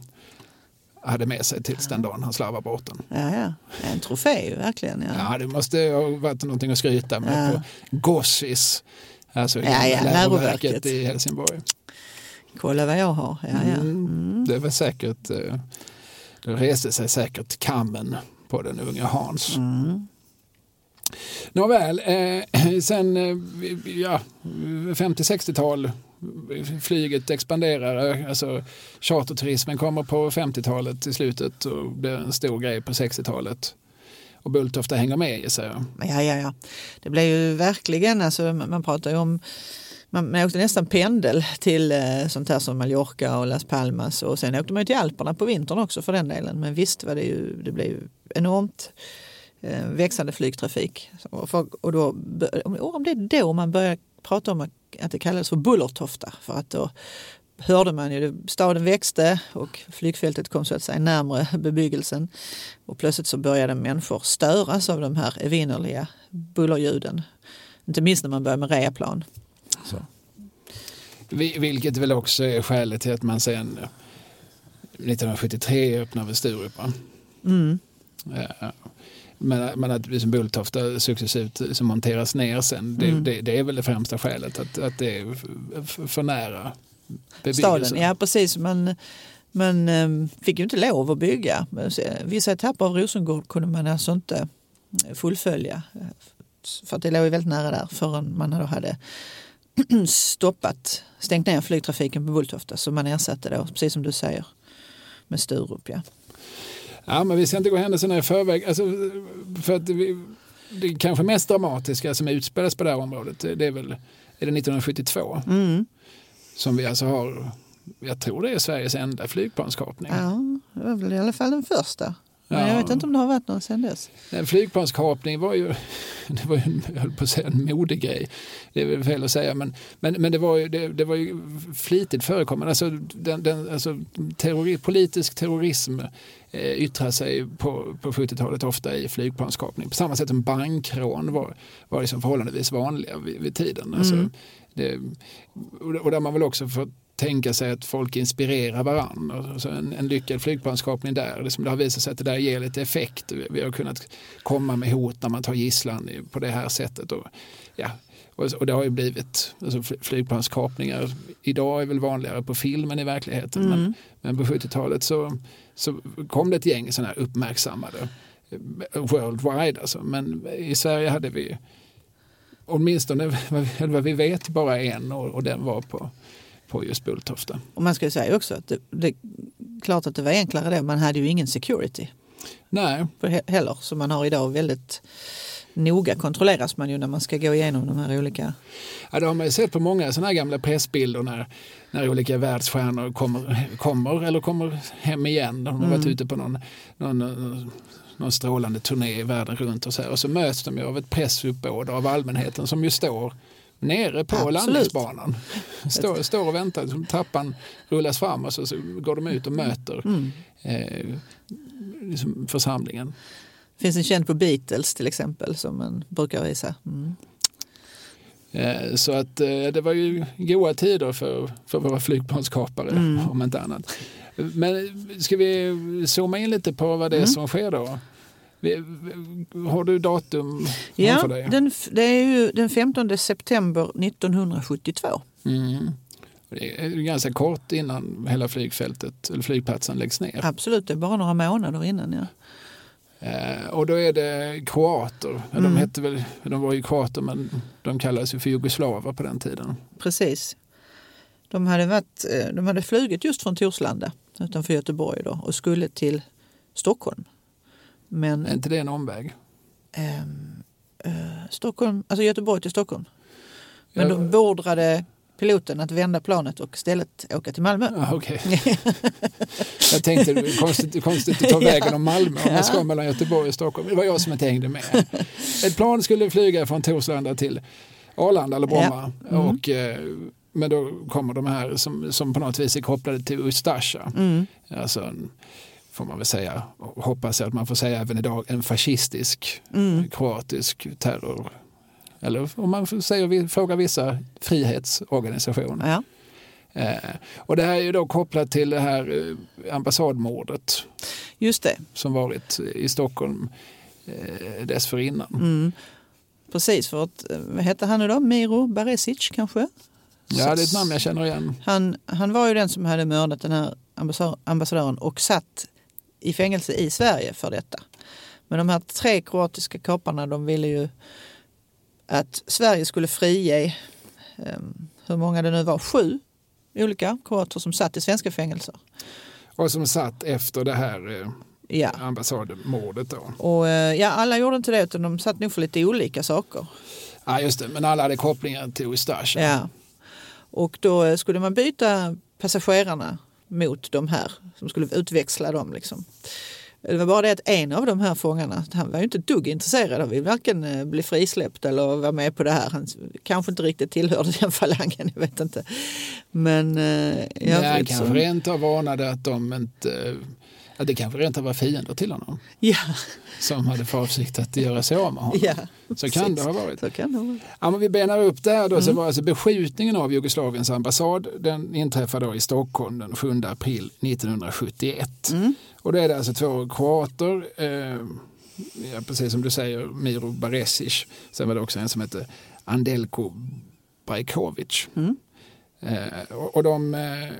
hade med sig tills den dagen han slarvade bort den. Ja, ja. En trofé verkligen. Ja. Ja, det måste ha varit någonting att skryta med Ja. på Gossis, alltså Ja, ja, läroverket i Helsingborg. Kolla vad jag har. Ja, ja. Mm. Det var säkert, eh, det reste sig säkert kammen på den unga Hans. Mm. Nåväl, eh, sen eh, ja, 50-60-tal, flyget expanderar, alltså charterturismen kommer på 50-talet i slutet och blir en stor grej på 60-talet. Och Bulltofta hänger med gissar jag. Ja, ja, ja. Det blir ju verkligen, alltså, man pratar ju om man, man åkte nästan pendel till eh, sånt här som Mallorca och Las Palmas och sen åkte man ju till Alperna på vintern också för den delen. Men visst var det ju, det blev ju enormt eh, växande flygtrafik. Och, för, och då, om om det är då man börjar prata om att det kallades för Bullertofta för att då hörde man ju, staden växte och flygfältet kom så att säga närmare bebyggelsen. Och plötsligt så började människor störas av de här evinnerliga bullerljuden. Inte minst när man börjar med reaplan. Så. Vi- Vilket väl också är skälet till att man sen 1973 öppnade Sturup. Mm. Eh, Men, men att liksom Bulltofta successivt liksom monteras ner sen, det, Mm. det, det är väl det främsta skälet. Att, att det är för nära bebyggelsen. Staden, ja precis. Man, man eh, fick ju inte lov att bygga. Men Vissa etapper av Rosengård kunde man alltså inte fullfölja. För att det låg ju väldigt nära där förrän man då hade stoppat, stängt ner flygtrafiken på Bulltofta. Så man ersatte då, precis som du säger, med Sturup. Ja. Ja, men vi ska inte gå händelserna i förväg. Alltså, för att vi, det kanske mest dramatiska som utspelas på det här området, det är väl är det 1972 Mm. som vi alltså har, jag tror det är Sveriges enda flygplanskapning. ja, det var väl i alla fall den första. Men Ja. jag vet inte om det har varit någon sedan dess. Flygplanskapning var ju, det var ju jag höll på att säga en modegrej. Det är väl fel att säga, men, men, men det, var ju, det, det var ju flitigt förekommande. Alltså, den, den, alltså, terrori, politisk terrorism eh, yttrar sig på, på 70-talet ofta i flygplanskapning. På samma sätt som bankrån var, var liksom förhållandevis vanliga vid, vid tiden. Alltså, Mm. det, och där man väl också får tänka sig att folk inspirerar varandra. Alltså en, en lyckad flygplanskapning där, liksom det har visat sig att det där ger lite effekt. Vi- har kunnat komma med hot när man tar gisslan på det här sättet. Och, ja, och, det har ju blivit, alltså fly- flygplanskapningar idag är väl vanligare på film än i verkligheten. Men, Mm. men på 70-talet så, så kom det ett gäng sådana här uppmärksammade eh, worldwide. Alltså. Men i Sverige hade vi åtminstone vad vi vet bara en och, och den var på, på just Bulltofta. Och man ska ju säga också att det, det klart att det var enklare då. Man hade ju ingen security Nej, heller som man har idag. Väldigt noga kontrolleras man ju när man ska gå igenom de här olika. ja, det har man ju sett på många sådana här gamla pressbilder när, när olika världsstjärnor kommer, kommer eller kommer hem igen. De har varit Mm. ute på någon, någon, någon, någon strålande turné i världen runt och så här. Och så möts de ju av ett pressuppbåd av allmänheten som ju står nere på Absolut. landningsbanan. Står, står och väntar, som trappan rullas fram och så, så går de ut och möter Mm. eh, liksom församlingen. finns en känd på Beatles till exempel som man brukar visa. Mm. Eh, Så att eh, det var ju goda tider för, för våra flygplanskapare Mm. om inte annat. Men ska vi zooma in lite på vad det är Mm. som sker då? Har du datum Ja, framför dig? den, det är ju den 15 september 1972. Mm. Det är ganska kort innan hela flygfältet eller flygplatsen läggs ner. Absolut, det är bara några månader innan. Ja. Eh, och då är det kroater. Ja, De, Mm. hette väl, de var ju kroater men de kallades ju för jugoslaver på den tiden. Precis. De hade, varit, eh, de hade flugit just från Torslanda utanför Göteborg då, och skulle till Stockholm. Men Är inte det en omväg? ehm, eh, Stockholm, alltså Göteborg till Stockholm. Men Ja. de beordrade piloten att vända planet och istället åka till Malmö. Ja, okej. Jag tänkte det var konstigt, konstigt att ta vägen om Malmö om man ska mellan Göteborg och Stockholm. Det var jag som inte hängde med. Ett plan skulle flyga från Torslanda till Arlanda eller Bromma. Ja. Mm. Och, eh, men då kommer de här som, som på något vis är kopplade till Ustasja. Mm. Alltså får man väl säga, och hoppas jag att man får säga även idag, en fascistisk Mm. kroatisk terror. Eller om man säga, frågar vissa frihetsorganisationer. Ja, Eh, och det här är ju då kopplat till det här eh, ambassadmordet just det. som varit i Stockholm eh, dessförinnan. Mm. Precis, för att, eh, vad hette han nu då? Miro Baresic kanske? Ja, det är ett namn jag känner igen. Han, han var ju den som hade mördat den här ambassa- ambassadören och satt i fängelse i Sverige för detta. Men de här tre kroatiska kaparna de ville ju att Sverige skulle frige, eh, hur många det nu var, sju olika kroater som satt i svenska fängelser. Och som satt efter det här eh, Ja. ambassadmordet då. Och eh, ja, alla gjorde inte det utan de satt nog för lite olika saker. Ja, just det. Men alla hade kopplingar till Ustasja. Ja. Och då skulle man byta passagerarna mot de här som skulle utväxla dem. Liksom. Det var bara det att en av de här fångarna, han var ju inte ett dugg intresserad av att varken eh, bli frisläppt eller vara med på det här. Han kanske inte riktigt tillhörde den falangen, jag vet inte. Men eh, i Ja, övrigt kanske så... rent av varnade att de inte... Ja, det kanske rent var fiender till honom Ja, som hade för avsikt att göra sig av med honom. ja, Så kan det ha varit. Så kan det ha varit. Ja, men vi benar upp där då, så Mm. var alltså beskjutningen av Jugoslaviens ambassad den inträffade då i Stockholm den 7 april 1971. Mm. Och då är det alltså två kroater, eh, ja, precis som du säger, Miro Baresic. Sen var det också en som hette Andelko Brajkovic. Mm. Eh, och de, eh,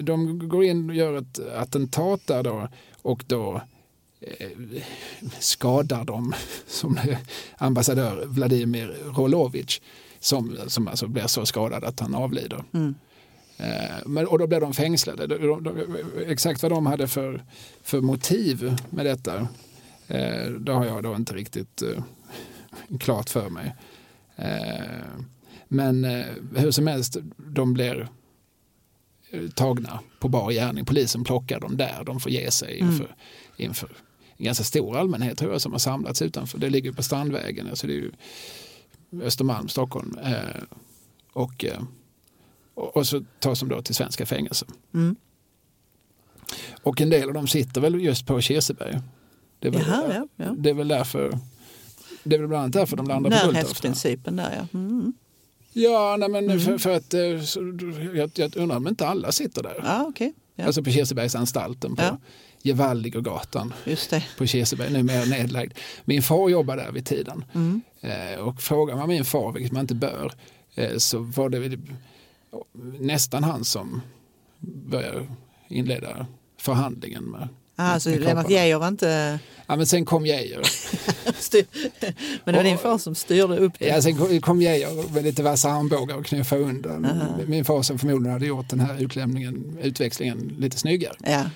de går in och gör ett attentat där då och då eh, skadar de som ambassadör Vladimir Rolovic som, som alltså blir så skadad att han avlider. Mm. Men, och då blev de fängslade. De, de, de, exakt vad de hade för, för motiv med detta, det har jag då inte riktigt klart för mig. Men eh, hur som helst, de blir eh, tagna på bar gärning. Polisen plockar dem där, de får ge sig inför, inför en ganska stor allmänhet tror jag som har samlats utanför. Det ligger på Strandvägen, alltså det är ju Östermalm, Stockholm. Eh, och, eh, och, och så tas de då till svenska fängelser. Mm. Och en del av dem sitter väl just på Kirseberg. Det är väl, Jaha, ja, ja. Det är väl därför det är väl bland annat därför de landar på Bulltofta. Närhetsprincipen där ja. Mm. Ja, nej, men Mm. för, för att eh, jag, jag undrar om inte alla sitter där. Ja, okej. Ja. Alltså på Kirsebergsanstalten på Ja. Det. på Kirseberg, numera nedlagd. Min far jobbade där vid tiden. Mm. Eh, och frågar man min far, vilket man inte bör, eh, så var det nästan han som började inleda förhandlingen med Ah, med Lennart. Geijer var inte... Ja, men sen kom Geijer. Men det var din far som styrde upp det? Ja, sen kom- Geijer med lite vassa armbågar och knuffa undan min far som förmodligen hade gjort den här utlämningen, utväxlingen lite snyggare. Ja.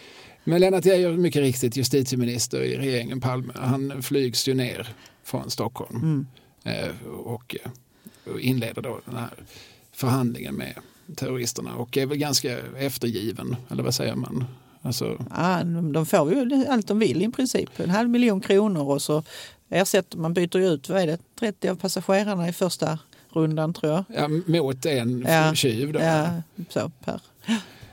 Men Lennart Geijer, mycket riktigt justitieminister i regeringen Palme, han flygs ju ner från Stockholm Mm. eh, och, eh, och inleder då den här förhandlingen med terroristerna och är väl ganska eftergiven, eller vad säger man? Alltså, Ja, de får ju allt de vill i princip. En halv miljon kronor och så ersätter man, byter ju ut, vad är det, 30 av passagerarna i första rundan tror jag. ja, mot en Ja, tjuv då. Ja, så per.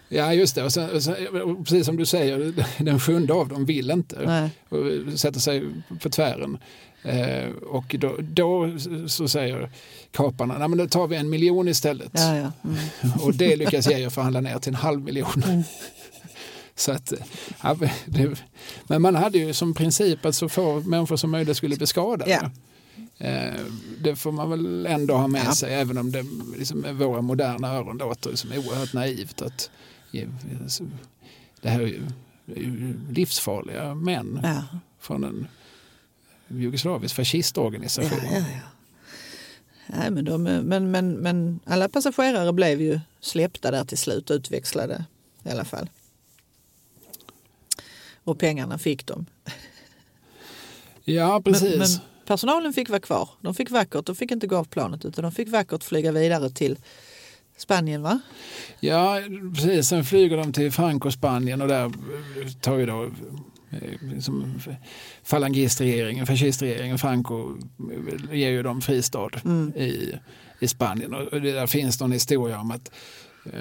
Ja, just det. Och sen, och sen, precis som du säger, den sjunde av dem vill inte Nej. och sätter sig på tvären. Eh, och då, då så säger kaparna, nej men då tar vi en miljon istället. Ja, ja. Mm. Och det lyckas Geijer förhandla ner till en halv miljon. Så att, ja, det, men man hade ju som princip att så få människor som möjligt skulle bli skadade. Eh, det får man väl ändå ha med Ja. sig även om det liksom, med våra moderna öron låter som oerhört naivt. Att, ge- så- det här är ju, är ju livsfarliga män Ja. från en jugoslavisk fascistorganisation. Ja, ja, ja. Nej, men, de, men, men, men alla passagerare blev ju släppta där till slut, utväxlade i alla fall. Och pengarna fick de. Ja, precis. Men, men personalen fick vara kvar. De fick vackert, de fick inte gå av planet utan de fick vackert flyga vidare till Spanien va? Ja, precis. Sen flyger de till Franco, Spanien och där tar ju då eh, liksom, falangistregeringen, fascistregeringen, Franco eh, ger ju dem fristad i, i Spanien. Och det där finns någon historia om att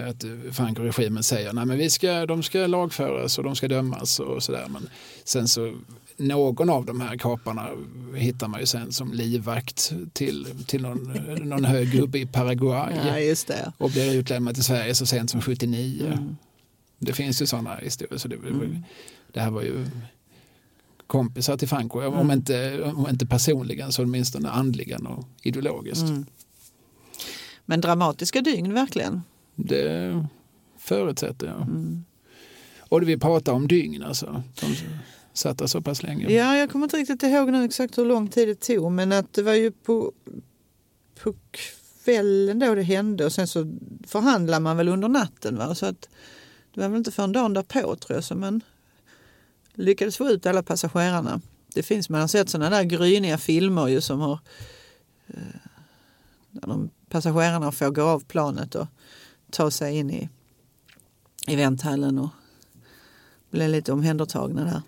att Franco-regimen säger nej men vi ska, de ska lagföras och de ska dömas och sådär. Men sen så någon av de här kaparna hittar man ju sen som livvakt till, till någon, någon hög gubbe i Paraguay Ja, just det. och blir utlämnad till Sverige så sent som 79. Mm. Det finns ju sådana historier. Så det, det här var ju kompisar till Franco, Mm. om, inte, om inte personligen så åtminstone andligen och ideologiskt. Mm. Men dramatiska dygn verkligen. Det förutsätter jag. Mm. Och vi pratar om dygn alltså. De satt där så pass länge. Ja, jag kommer inte riktigt ihåg nu exakt hur lång tid det tog men att det var ju på, på kvällen då det hände och sen så förhandlar man väl under natten. Va? Så att det var väl inte förrän dagen därpå tror jag som man lyckades få ut alla passagerarna. Det finns, man har sett sådana där gryniga filmer ju som har eh, där de passagerarna får gå av planet och ta sig in i, vänthallen och bli lite omhändertagna där.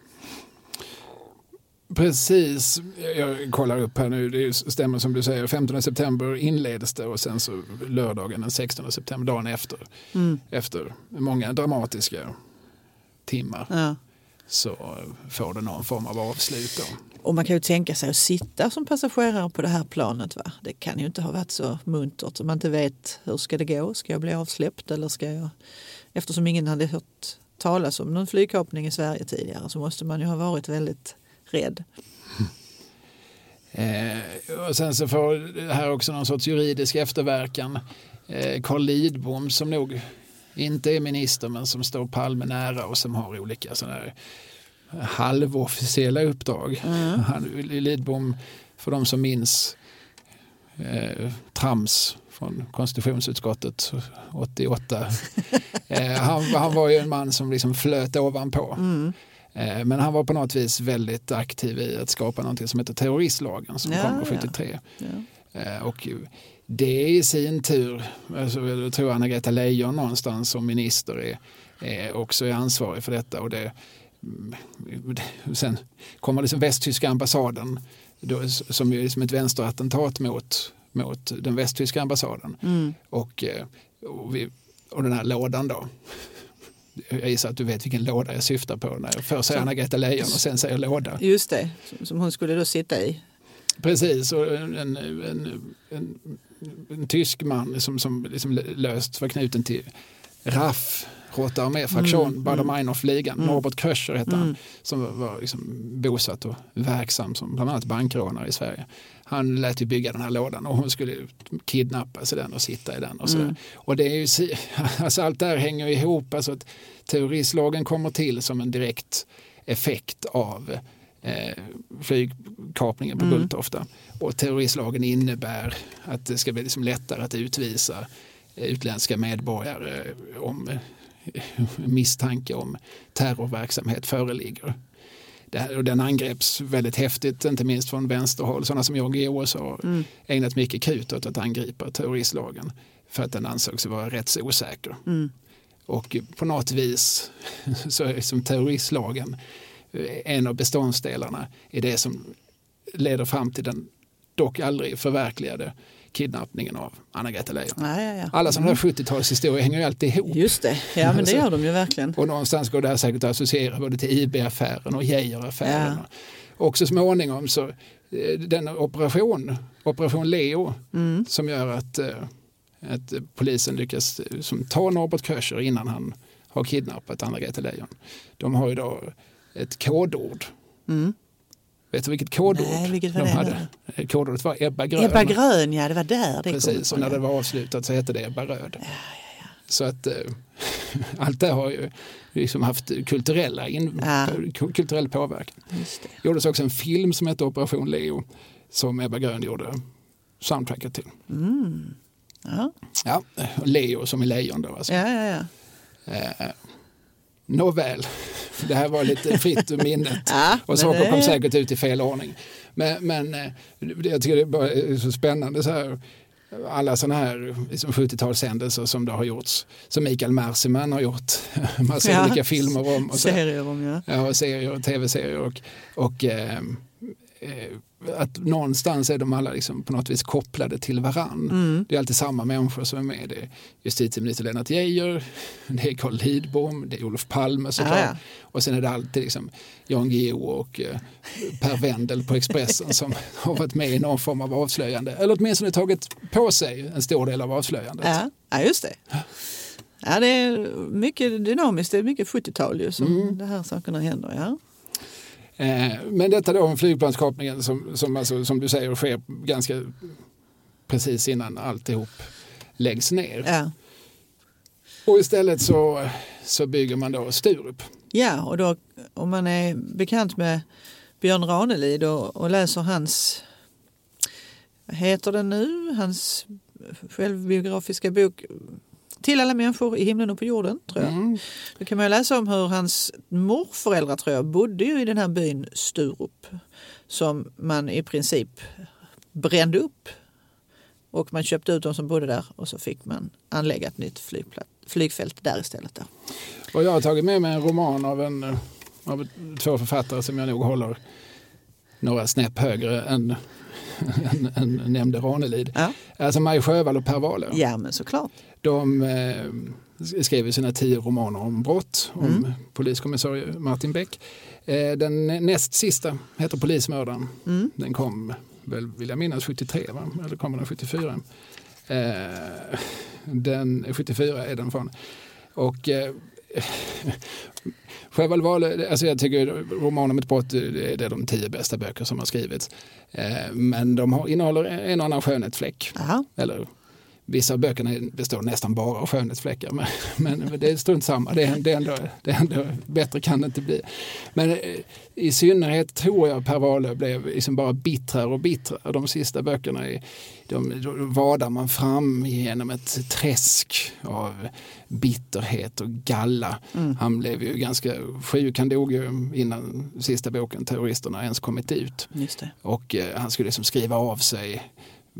Precis, jag kollar upp här nu, det stämmer som du säger, 15 september inleddes det och sen så lördagen den 16 september, dagen efter, Mm. efter många dramatiska timmar Ja. så får det någon form av avslut. Då. Och man kan ju tänka sig att sitta som passagerare på det här planet. Va? Det kan ju inte ha varit så muntert om man inte vet hur ska det gå. Ska jag bli avsläppt eller ska jag... Eftersom ingen hade hört talas om någon flygkapning i Sverige tidigare så måste man ju ha varit väldigt rädd. Eh, och sen så får det här också någon sorts juridisk efterverkan. Eh, Carl Lidbom som nog inte är minister men som står Palme nära och som har olika sådana här halvofficiella uppdrag. Han, Lidbom, för de som minns eh, trams från konstitutionsutskottet 88. eh, han, han var ju en man som liksom flöt ovanpå. Eh, men han var på något vis väldigt aktiv i att skapa något som heter terroristlagen som Ja, kom ja. 73. Ja. Eh, Och det i sin tur, alltså jag tror Anna-Greta Leijon någonstans som minister är, är också är ansvarig för detta. Och mm, det- sen kommer liksom västtyska ambassaden då, som är liksom ett vänsterattentat mot, mot den västtyska ambassaden. Mm. Och, eh, och, vi, och den här lådan då. Jag gissar att du vet vilken låda jag syftar på när jag först säger Anna-Greta Leijon och sen säger låda. Just det, som, hon skulle då sitta i. Precis, och en, en, en, en, en tysk man som, som liksom löst var knuten till RAF, Rote arméfraktion, Mm, Baader mm. Meinhof-ligan, Mm. Norbert Kröcher hette han, Mm. som var liksom bosatt och verksam som bland annat bankrånare i Sverige. Han lät ju bygga den här lådan och hon skulle kidnappas i den och sitta i den. Och, sådär. Mm. och det är ju, alltså allt det här hänger ihop, alltså att terroristlagen kommer till som en direkt effekt av eh, flygkapningen på Mm. Bulltofta. Och terroristlagen innebär att det ska bli liksom lättare att utvisa utländska medborgare om misstanke om terrorverksamhet föreligger. Det här, och den angreps väldigt häftigt, inte minst från vänsterhåll. Sådana som jag i USA har Mm. ägnat mycket krut åt att angripa terroristlagen för att den ansågs vara rätt så osäker. Mm. Och på något vis så är som terroristlagen eh, en av beståndsdelarna i det som leder fram till den dock aldrig förverkligade kidnappningen av Anna-Greta Leijon. Ja, ja, ja. Alla sådana här 70-talshistorier hänger ju alltid ihop. Just det, ja men det gör de ju verkligen. Och någonstans går det här säkert att associera både till IB-affären och Geijeraffären. Ja. Och så småningom så eh, den operation, operation Leo, Mm. som gör att, eh, att polisen lyckas eh, som ta Norbert Köscher innan han har kidnappat Anna-Greta Leijon. De har ju då ett kodord. Mm. Vet du vilket kodord Nej, vilket var de det hade? Kodordet var Ebba Grön. Ebba Grön, ja det var där det Precis, och när det ja. var avslutat så hette det Ebba Röd. Så att eh, allt det har ju liksom haft kulturella in, Ja. kulturell påverkan. Just det. Det gjordes också en film som hette Operation Leo som Ebba Grön gjorde soundtracket till. Mm. Ja. Ja, Leo som är lejon då. Alltså. Ja, ja, ja. Eh, Nåväl, det här var lite fritt ur minnet. ja Och saker det- kom säkert ut i fel ordning. Men, men eh, jag tycker det bara är så spännande så här. Alla sådana här liksom 70-talshändelser som det har gjorts. Som Mikael Merseman har gjort massa Ja, olika filmer om. Och så. Serier om ja. Ja, och serier och tv-serier. Och, och eh, att någonstans är de alla liksom på något vis kopplade till varann. Mm. Det är alltid samma människor som är med. Det är justitieminister Lennart Geijer, det är Carl Lidbom, det är Olof Palme såklart. Ja, ja. Och sen är det alltid liksom Jan Guillou och eh, Per Wendel på Expressen som har varit med i någon form av avslöjande. Eller åtminstone tagit på sig en stor del av avslöjandet. Ja. ja, just det. Ja, det är mycket dynamiskt, det är mycket 70-tal ju som Mm. de här sakerna händer. Ja. Eh, men detta då om flygplanskapningen som, som, alltså, som du säger sker ganska precis innan alltihop läggs ner. Ja. Och istället så, så bygger man då Sturup. ja, och då om man är bekant med Björn Ranelid och, och läser hans, vad heter den nu, hans självbiografiska bok Till alla människor i himlen och på jorden, tror jag. Mm. Då kan man ju läsa om hur hans morföräldrar tror jag bodde ju i den här byn Sturup som man i princip brände upp och man köpte ut de som bodde där och så fick man anlägga ett nytt flygfält där istället. Då. Och jag har tagit med mig en roman av, en, eh, av två författare som jag nog håller några snäpp högre än, än, än nämnde Ranelid. Ja. Alltså Maj Sjöwall och Per Wahlöö. ja, men såklart. De eh, skrev sina tio romaner om brott, om Mm. poliskommissarie Martin Beck. Eh, den näst sista heter Polismördaren. Mm. Den kom, väl, vill jag minnas, 73, va? eller kommer den 74? Eh, den 74 är den från. Och eh, Wahlöö, alltså jag tycker roman om ett brott det är de tio bästa böcker som har skrivits. Eh, men de har, innehåller en och annan skönhetsfläck. Aha. Eller vissa av böckerna består nästan bara av skönhetsfläckar. Men, men det är strunt samma, det är, det, är ändå, det är ändå bättre kan det inte bli. Men eh, i synnerhet tror jag Per Wahlöö blev liksom bara bittrare och bittrare. De sista böckerna, är, de, då vadar man fram genom ett träsk av bitterhet och galla. Han blev ju ganska sjuk, han dog ju innan sista boken Terroristerna ens kommit ut. Och eh, han skulle liksom skriva av sig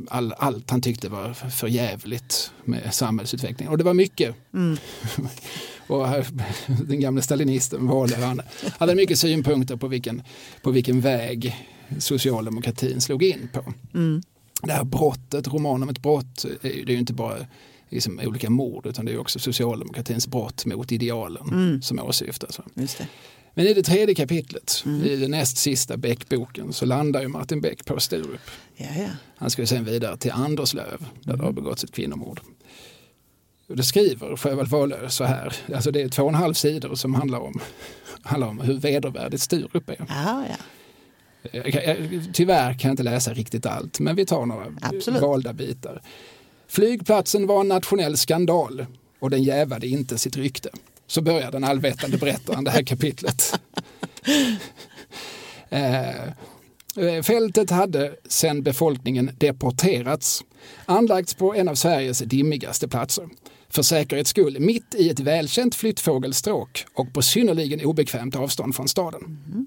all, allt han tyckte var för jävligt med samhällsutvecklingen. Och det var mycket. och här, den gamla stalinisten Wahlöö, han hade mycket synpunkter på vilken, på vilken väg socialdemokratin slog in på. Mm. Det här brottet, roman om ett brott, det är ju inte bara liksom olika mord utan det är också socialdemokratins brott mot idealen som åsyftas. Just det. Men i det tredje kapitlet, i den näst sista Beck-boken, så landar ju Martin Beck på Sturup. Ja, ja. Han ju sen vidare till Anderslöv där det har begåtts ett kvinnomord. Och det skriver Sjöwall Wahlöö så här, alltså det är två och en halv sidor som handlar om, handlar om hur vedervärdigt Sturup är. Aha, ja. Tyvärr kan jag inte läsa riktigt allt, men vi tar några Absolut. valda bitar. Flygplatsen var en nationell skandal och den jävade inte sitt rykte. Så börjar den allvetande berättaren det här kapitlet. Eh, Eh, fältet hade sedan befolkningen deporterats anlagts på en av Sveriges dimmigaste platser. För säkerhets skull mitt i ett välkänt flyttfågelstråk och på synnerligen obekvämt avstånd från staden. Mhm.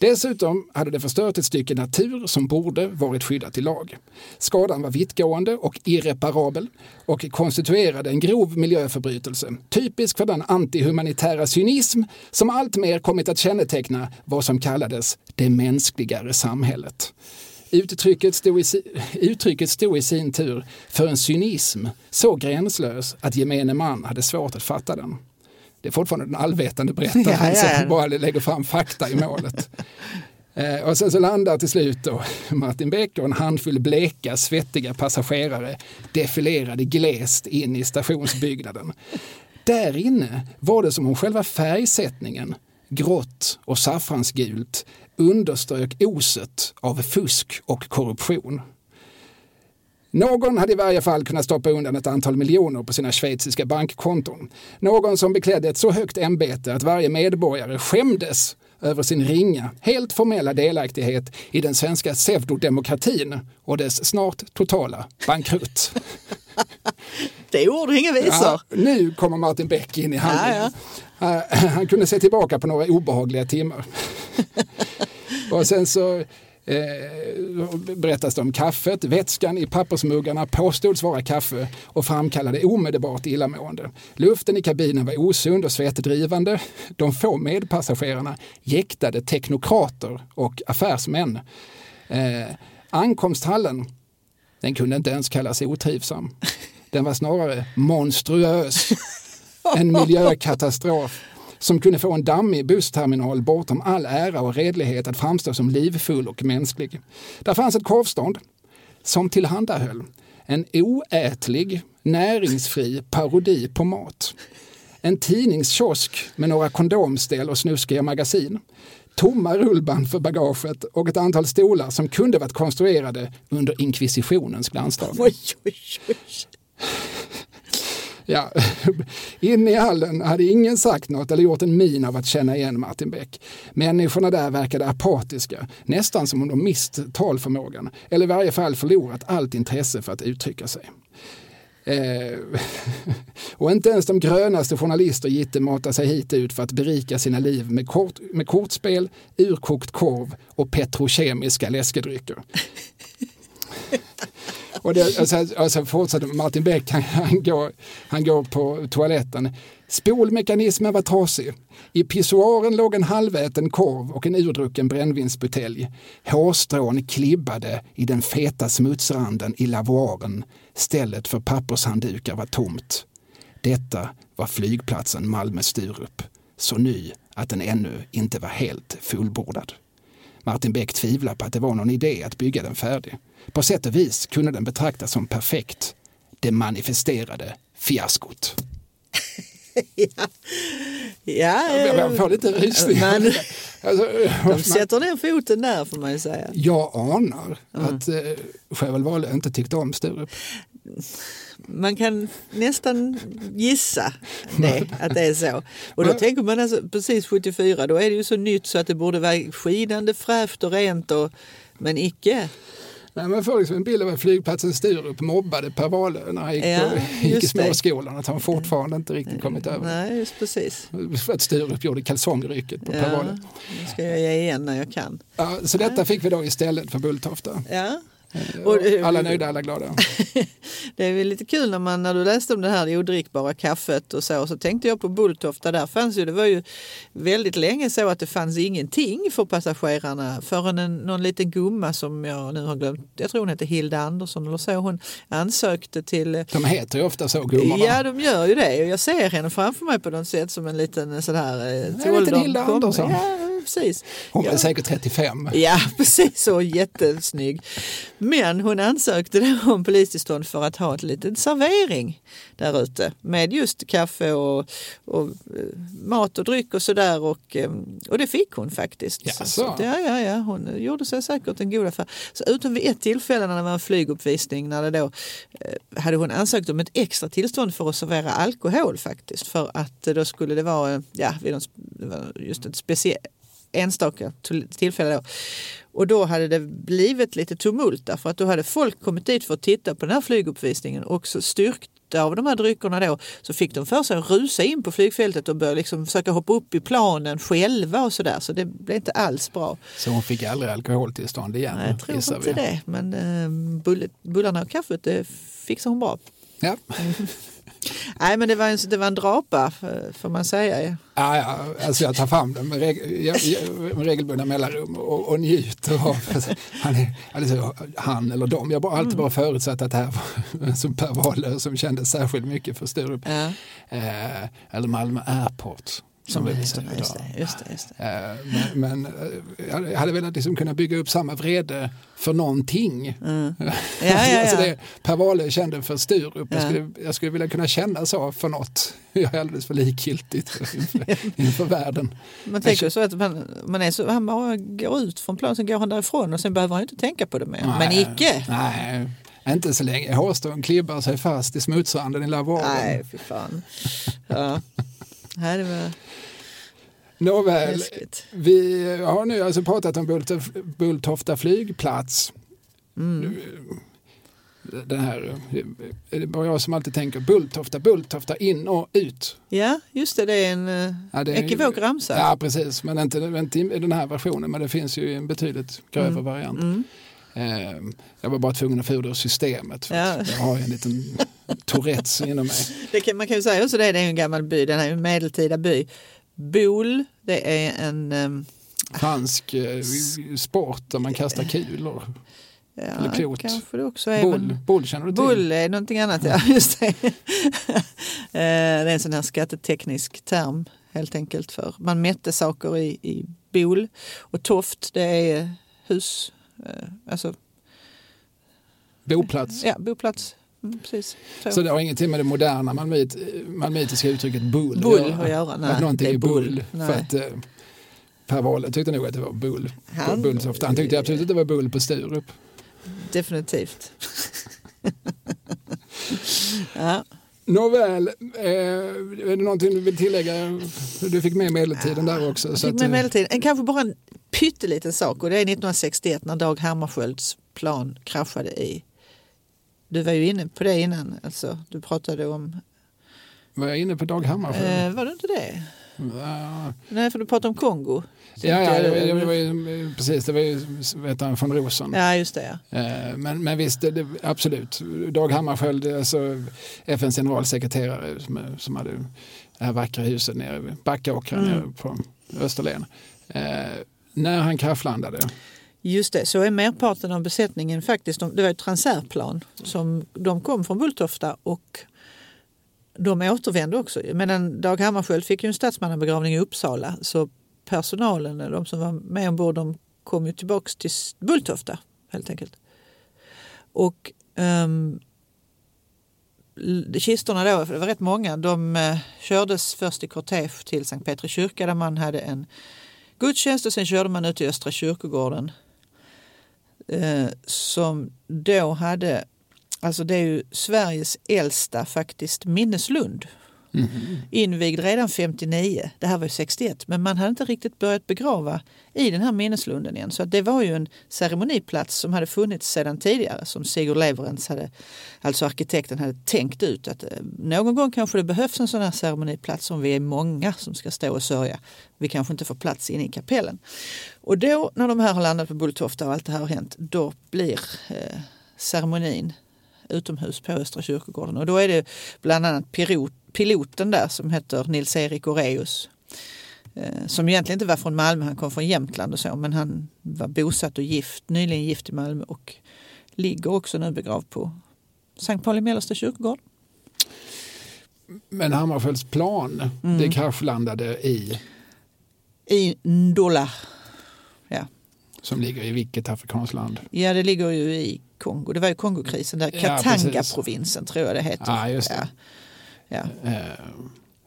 Dessutom hade det förstört ett stycke natur som borde varit skyddat i lag. Skadan var vittgående och irreparabel och konstituerade en grov miljöförbrytelse, typisk för den antihumanitära cynism som alltmer kommit att känneteckna vad som kallades det mänskligare samhället. Uttrycket stod, i, uttrycket stod i sin tur för en cynism så gränslös att gemene man hade svårt att fatta den. Det är fortfarande den allvetande berättaren Ja, ja, ja. som bara lägger fram fakta i målet. Eh, och sen så landar till slut då Martin Beck och en handfull bleka, svettiga passagerare defilerade glest in i stationsbyggnaden. Där inne var det som om själva färgsättningen, grått och saffransgult, underströk oset av fusk och korruption. Någon hade i varje fall kunnat stoppa undan ett antal miljoner på sina schweiziska bankkonton. Någon som beklädde ett så högt ämbete att varje medborgare skämdes över sin ringa, helt formella delaktighet i den svenska pseudodemokratin och dess snart totala bankrutt. Det är ord och inga visor. Ja, nu kommer Martin Beck in i handlingen. Uh, Han kunde se tillbaka på några obehagliga timmar. och sen så eh, berättas det om kaffet. Vätskan i pappersmuggarna påstods vara kaffe och framkallade omedelbart illamående. Luften i kabinen var osund och svettdrivande. De få medpassagerarna jäktade teknokrater och affärsmän. Eh, ankomsthallen, den kunde inte ens kallas otrivsam. Den var snarare monstruös. En miljökatastrof som kunde få en dammig bussterminal bortom all ära och redlighet att framstå som livfull och mänsklig. Där fanns ett korvstånd som tillhandahöll en oätlig, näringsfri parodi på mat. En tidningskiosk med några kondomställ och snuskiga magasin. Tomma rullband för bagaget och ett antal stolar som kunde varit konstruerade under inkvisitionens glansdagar. Ja, inne i hallen hade ingen sagt något eller gjort en min av att känna igen Martin Beck. Människorna där verkade apatiska, nästan som om de mist talförmågan eller i varje fall förlorat allt intresse för att uttrycka sig. Eh, och inte ens de grönaste journalister gitte mata sig hit ut för att berika sina liv med, kort, med kortspel, urkokt korv och petrokemiska läskedrycker. Och det, och sen, och sen fortsätter Martin Beck, han, han, går, han går på toaletten. Spolmekanismen var trasig. I pissoaren låg en halväten korv och en urdrucken brännvinsbutelj. Hårstrån klibbade i den feta smutsranden i lavoaren. Stället för pappershanddukar var tomt. Detta var flygplatsen Malmö-Sturup. Så ny att den ännu inte var helt fullbordad. Martin Beck tvivlar på att det var någon idé att bygga den färdig. På sätt och vis kunde den betraktas som perfekt. Det manifesterade fiaskot. ja. Ja, Jag får lite rysning. Men Alltså, de sätter ner foten där får man ju säga. jag anar att eh, Sjöwall inte tyckte om Sturup. Man kan nästan gissa det, att det är så. Och då tänker man alltså precis 74, då är det ju så nytt så att det borde vara skinande fräscht och rent. Och, men icke. Nej, man får liksom en bild av att flygplatsen Sturup mobbade Per Wahlöö när han gick, Ja, på, gick i småskolan. Att han fortfarande inte riktigt kommit över Nej, just precis. Att Sturup gjorde kalsongrycket på Per Ja, Wahlöö. nu ska jag ge igen när jag kan. Ja, så detta fick vi då istället för Bulltofta. Ja. Och, eh, alla nöjda, alla glada. Det är väl lite kul när, man, när du läste om det här odrickbara kaffet och så, så tänkte jag på Bulltofta. Där fanns ju, det var ju väldigt länge så att det fanns ingenting för passagerarna förrän en, någon liten gumma som jag nu har glömt, jag tror hon heter Hilda Andersson eller så, hon ansökte till De heter ju ofta så, gummorna. Ja, de gör ju det. Och jag ser henne framför mig på något sätt som en liten sådär... eh, till liten Hilda Andersson. Ja, precis. Hon ja. är säkert 35. Ja, precis så. Jättesnygg. Men hon ansökte då om polistillstånd för att ha ett litet servering där ute med just kaffe och, och eh, mat och dryck och sådär. Och, eh, och det fick hon faktiskt. Jaså? Så, ja, ja, ja, hon gjorde sig säkert en god affär. Så utom vid ett tillfälle när det var en flyguppvisning när det då eh, hade hon ansökt om ett extra tillstånd för att servera alkohol faktiskt. För att då skulle det vara ja, vid någon, var just ett speciellt enstaka till- tillfälle då. Och då hade det blivit lite tumult därför att då hade folk kommit dit för att titta på den här flyguppvisningen och så styrkta av de här dryckerna då så fick de för sig att rusa in på flygfältet och börja liksom försöka hoppa upp i planen själva och sådär så det blev inte alls bra. Så hon fick aldrig alkoholtillstånd igen. Nej, jag tror inte vi. det men eh, bull- bullarna och kaffet det fixar hon bra. Ja. Nej, men det var en, det var en drapa, får man säga. Ja, ja, alltså jag tar fram den med, reg, med regelbundna mellanrum och, och njuter av han, är, alltså, han eller dem. Jag har alltid bara förutsatt att det här var som Per Wahlöö som kände särskilt mycket för Sturup. Ja. Eh, eller Malmö Airport. Som vi just, det, just, det, just det, just det. Eh, men, men eh, jag hade velat liksom kunna bygga upp samma vrede för någonting. Mm. Ja, ja, alltså det per Wahlöö kände för Sturup. Ja. Jag, skulle, jag skulle vilja kunna känna så för något. Jag är alldeles för likgiltigt inför, inför världen. Man tänker så att man, man, är så, han bara går ut från plan, sen går han därifrån och sen behöver han inte tänka på det mer. Nej, men icke. Nej, inte så länge hårstrån klibbar sig fast i smutsranden i lavaden. Nej, fy fan. Ja. Det var... Nåväl, Läskigt. vi har nu alltså pratat om Bulltofta flygplats. Mm. Den här, är det bara jag som alltid tänker Bulltofta, Bulltofta, in och ut. Ja, just det, det är en eh, ja, ekivok ramsa. Ja, precis, men inte, inte i den här versionen, men det finns ju en betydligt grövre mm. variant. Mm. Eh, jag var bara tvungen att få ur systemet. För ja. Jag har en liten Tourettes inom mig. Kan, man kan ju säga också det, det är en gammal by, den är en medeltida by. Bol, det är en... Um, Fransk eh, sport där man kastar kulor. Ja, Eller klot. Bull, bull känner du till? Bull är någonting annat, ja. Just det. Eh, det är en sån här skatteteknisk term helt enkelt för man mätte saker i, i bol. Och toft, det är hus, alltså Boplats? Ja, boplats. Mm, precis. Så. så det har ingenting med det moderna malmöit, malmöitiska uttrycket bull, bull att göra? Att göra. Nej, att någonting är bull. bull. För att, eh, Per Wahlöö tyckte nog att det var bull. Han, Bullsofta. Han tyckte absolut att det var bull på Sturup. Definitivt. ja. Nåväl, eh, är det någonting du vill tillägga? Du fick med medeltiden där också. Jag fick med att, medeltiden. Kanske bara en pytteliten sak och det är 1961 när Dag Hammarskjölds plan kraschade i du var ju inne på det innan, alltså, du pratade om... Var jag inne på Dag Hammarskjöld? Eh, var du inte det? Ja. Nej, för du pratade om Kongo. Ja, ja det, det, var ju, precis, det var ju vet han, von Rosen. Ja, just det. Ja. Eh, men, men visst, det, absolut. Dag Hammarskjöld, alltså FNs generalsekreterare som, som hade det här vackra huset nere vid Backåkra mm. nere på Österlen. När han kraschlandade Just det, så är merparten av besättningen faktiskt, det var ett transärplan som de kom från Bulltofta och de återvände också. Medan Dag Hammarskjöld fick ju en statsmannabegravning i Uppsala så personalen, de som var med ombord, de kom ju tillbaks till Bulltofta helt enkelt. Och um, kistorna då, för det var rätt många, de uh, kördes först i kortege till Sankt Petri kyrka där man hade en gudstjänst och sen körde man ut till Östra kyrkogården eh, som då hade, alltså det är ju Sveriges äldsta faktiskt minneslund. Mm. Invigd redan 59, det här var 61, men man hade inte riktigt börjat begrava i den här minneslunden än, Så det var ju en ceremoniplats som hade funnits sedan tidigare som Sigurd Leverentz, hade, alltså arkitekten, hade tänkt ut att eh, någon gång kanske det behövs en sån här ceremoniplats om vi är många som ska stå och sörja. Vi kanske inte får plats inne i kapellen. Och då när de här har landat på Bulltofta och allt det här har hänt, då blir eh, ceremonin utomhus på Östra kyrkogården. Och då är det bland annat pilot, piloten där som heter Nils-Erik Oreus. Eh, som egentligen inte var från Malmö, han kom från Jämtland och så, men han var bosatt och gift, nyligen gift i Malmö och ligger också nu begravd på Sankt Pauli mellersta kyrkogård. Men Hammarskjölds plan, mm. det kraschlandade i? I Ndola. Ja. Som ligger i vilket afrikanskt land? Ja, det ligger ju i Kongo. Det var ju Kongokrisen där, Katanga-provinsen tror jag det heter. Ja, just det. Ja. ja. Eh,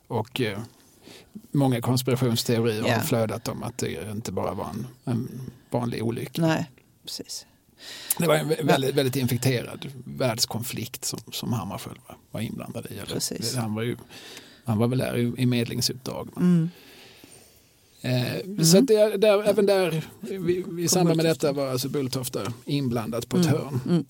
och eh, många konspirationsteorier ja. har flödat om att det inte bara var en, en vanlig olycka. Nej, precis. Det var en väldigt, väldigt infekterad världskonflikt som, som Hammarskjöld var, var inblandad i. Precis. Han, var ju, han var väl där i, i medlingsuppdrag. Mm. Eh, mm. Så det, där, även där, i samband med detta var alltså Bulltofta inblandat på ett mm. hörn. Mm.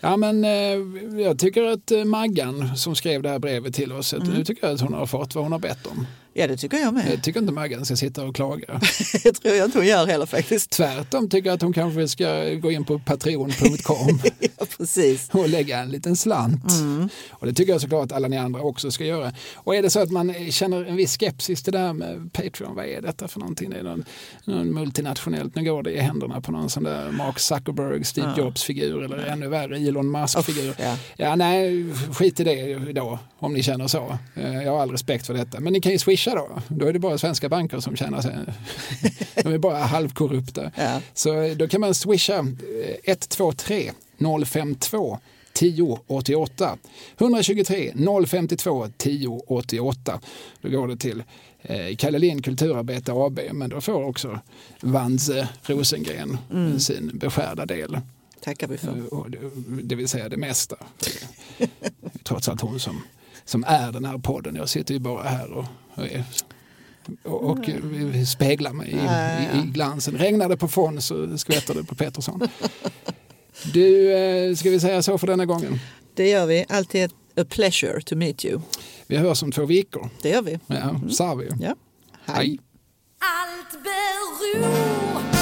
Ja men eh, jag tycker att eh, Maggan som skrev det här brevet till oss, mm. nu tycker jag att hon har fått vad hon har bett om. Ja, det tycker jag med. Jag tycker inte Maggan ska sitta och klaga. det tror jag inte hon gör heller faktiskt. Tvärtom tycker jag att hon kanske ska gå in på patreon.com ja, precis. och lägga en liten slant. Mm. Och det tycker jag såklart alla ni andra också ska göra. Och är det så att man känner en viss skepsis till det där med Patreon, vad är detta för någonting? Det är någon, någon multinationellt, nu går det i händerna på någon sån där Mark Zuckerberg, Steve Ja. Jobs-figur eller ännu värre Elon Musk-figur. Ja. Ja, nej, skit i det då om ni känner så. Eh, Jag har all respekt för detta. Men ni kan ju swisha då. Då är det bara svenska banker som tjänar sig. De är bara halvkorrupta. Ja. Så då kan man swisha eh, 123 052 10 88. 123 052 10 88. Då går det till eh, Kalle Lind Kulturarbete AB men då får också Vanze Rosengren sin beskärda del. Tackar vi för. Eh, Det vill säga det mesta. Trots allt hon som, som är den här podden. Jag sitter ju bara här och, och, är, och, och eh, speglar mig i, i, i glansen. Regnar det på Fons så skvätter det på Pettersson. Du, eh, ska vi säga så för denna gången? Det gör vi. Alltid ett a pleasure to meet you. Vi hörs om två veckor. Det gör vi. Ja, sa vi. Ja. Hej. Allt beror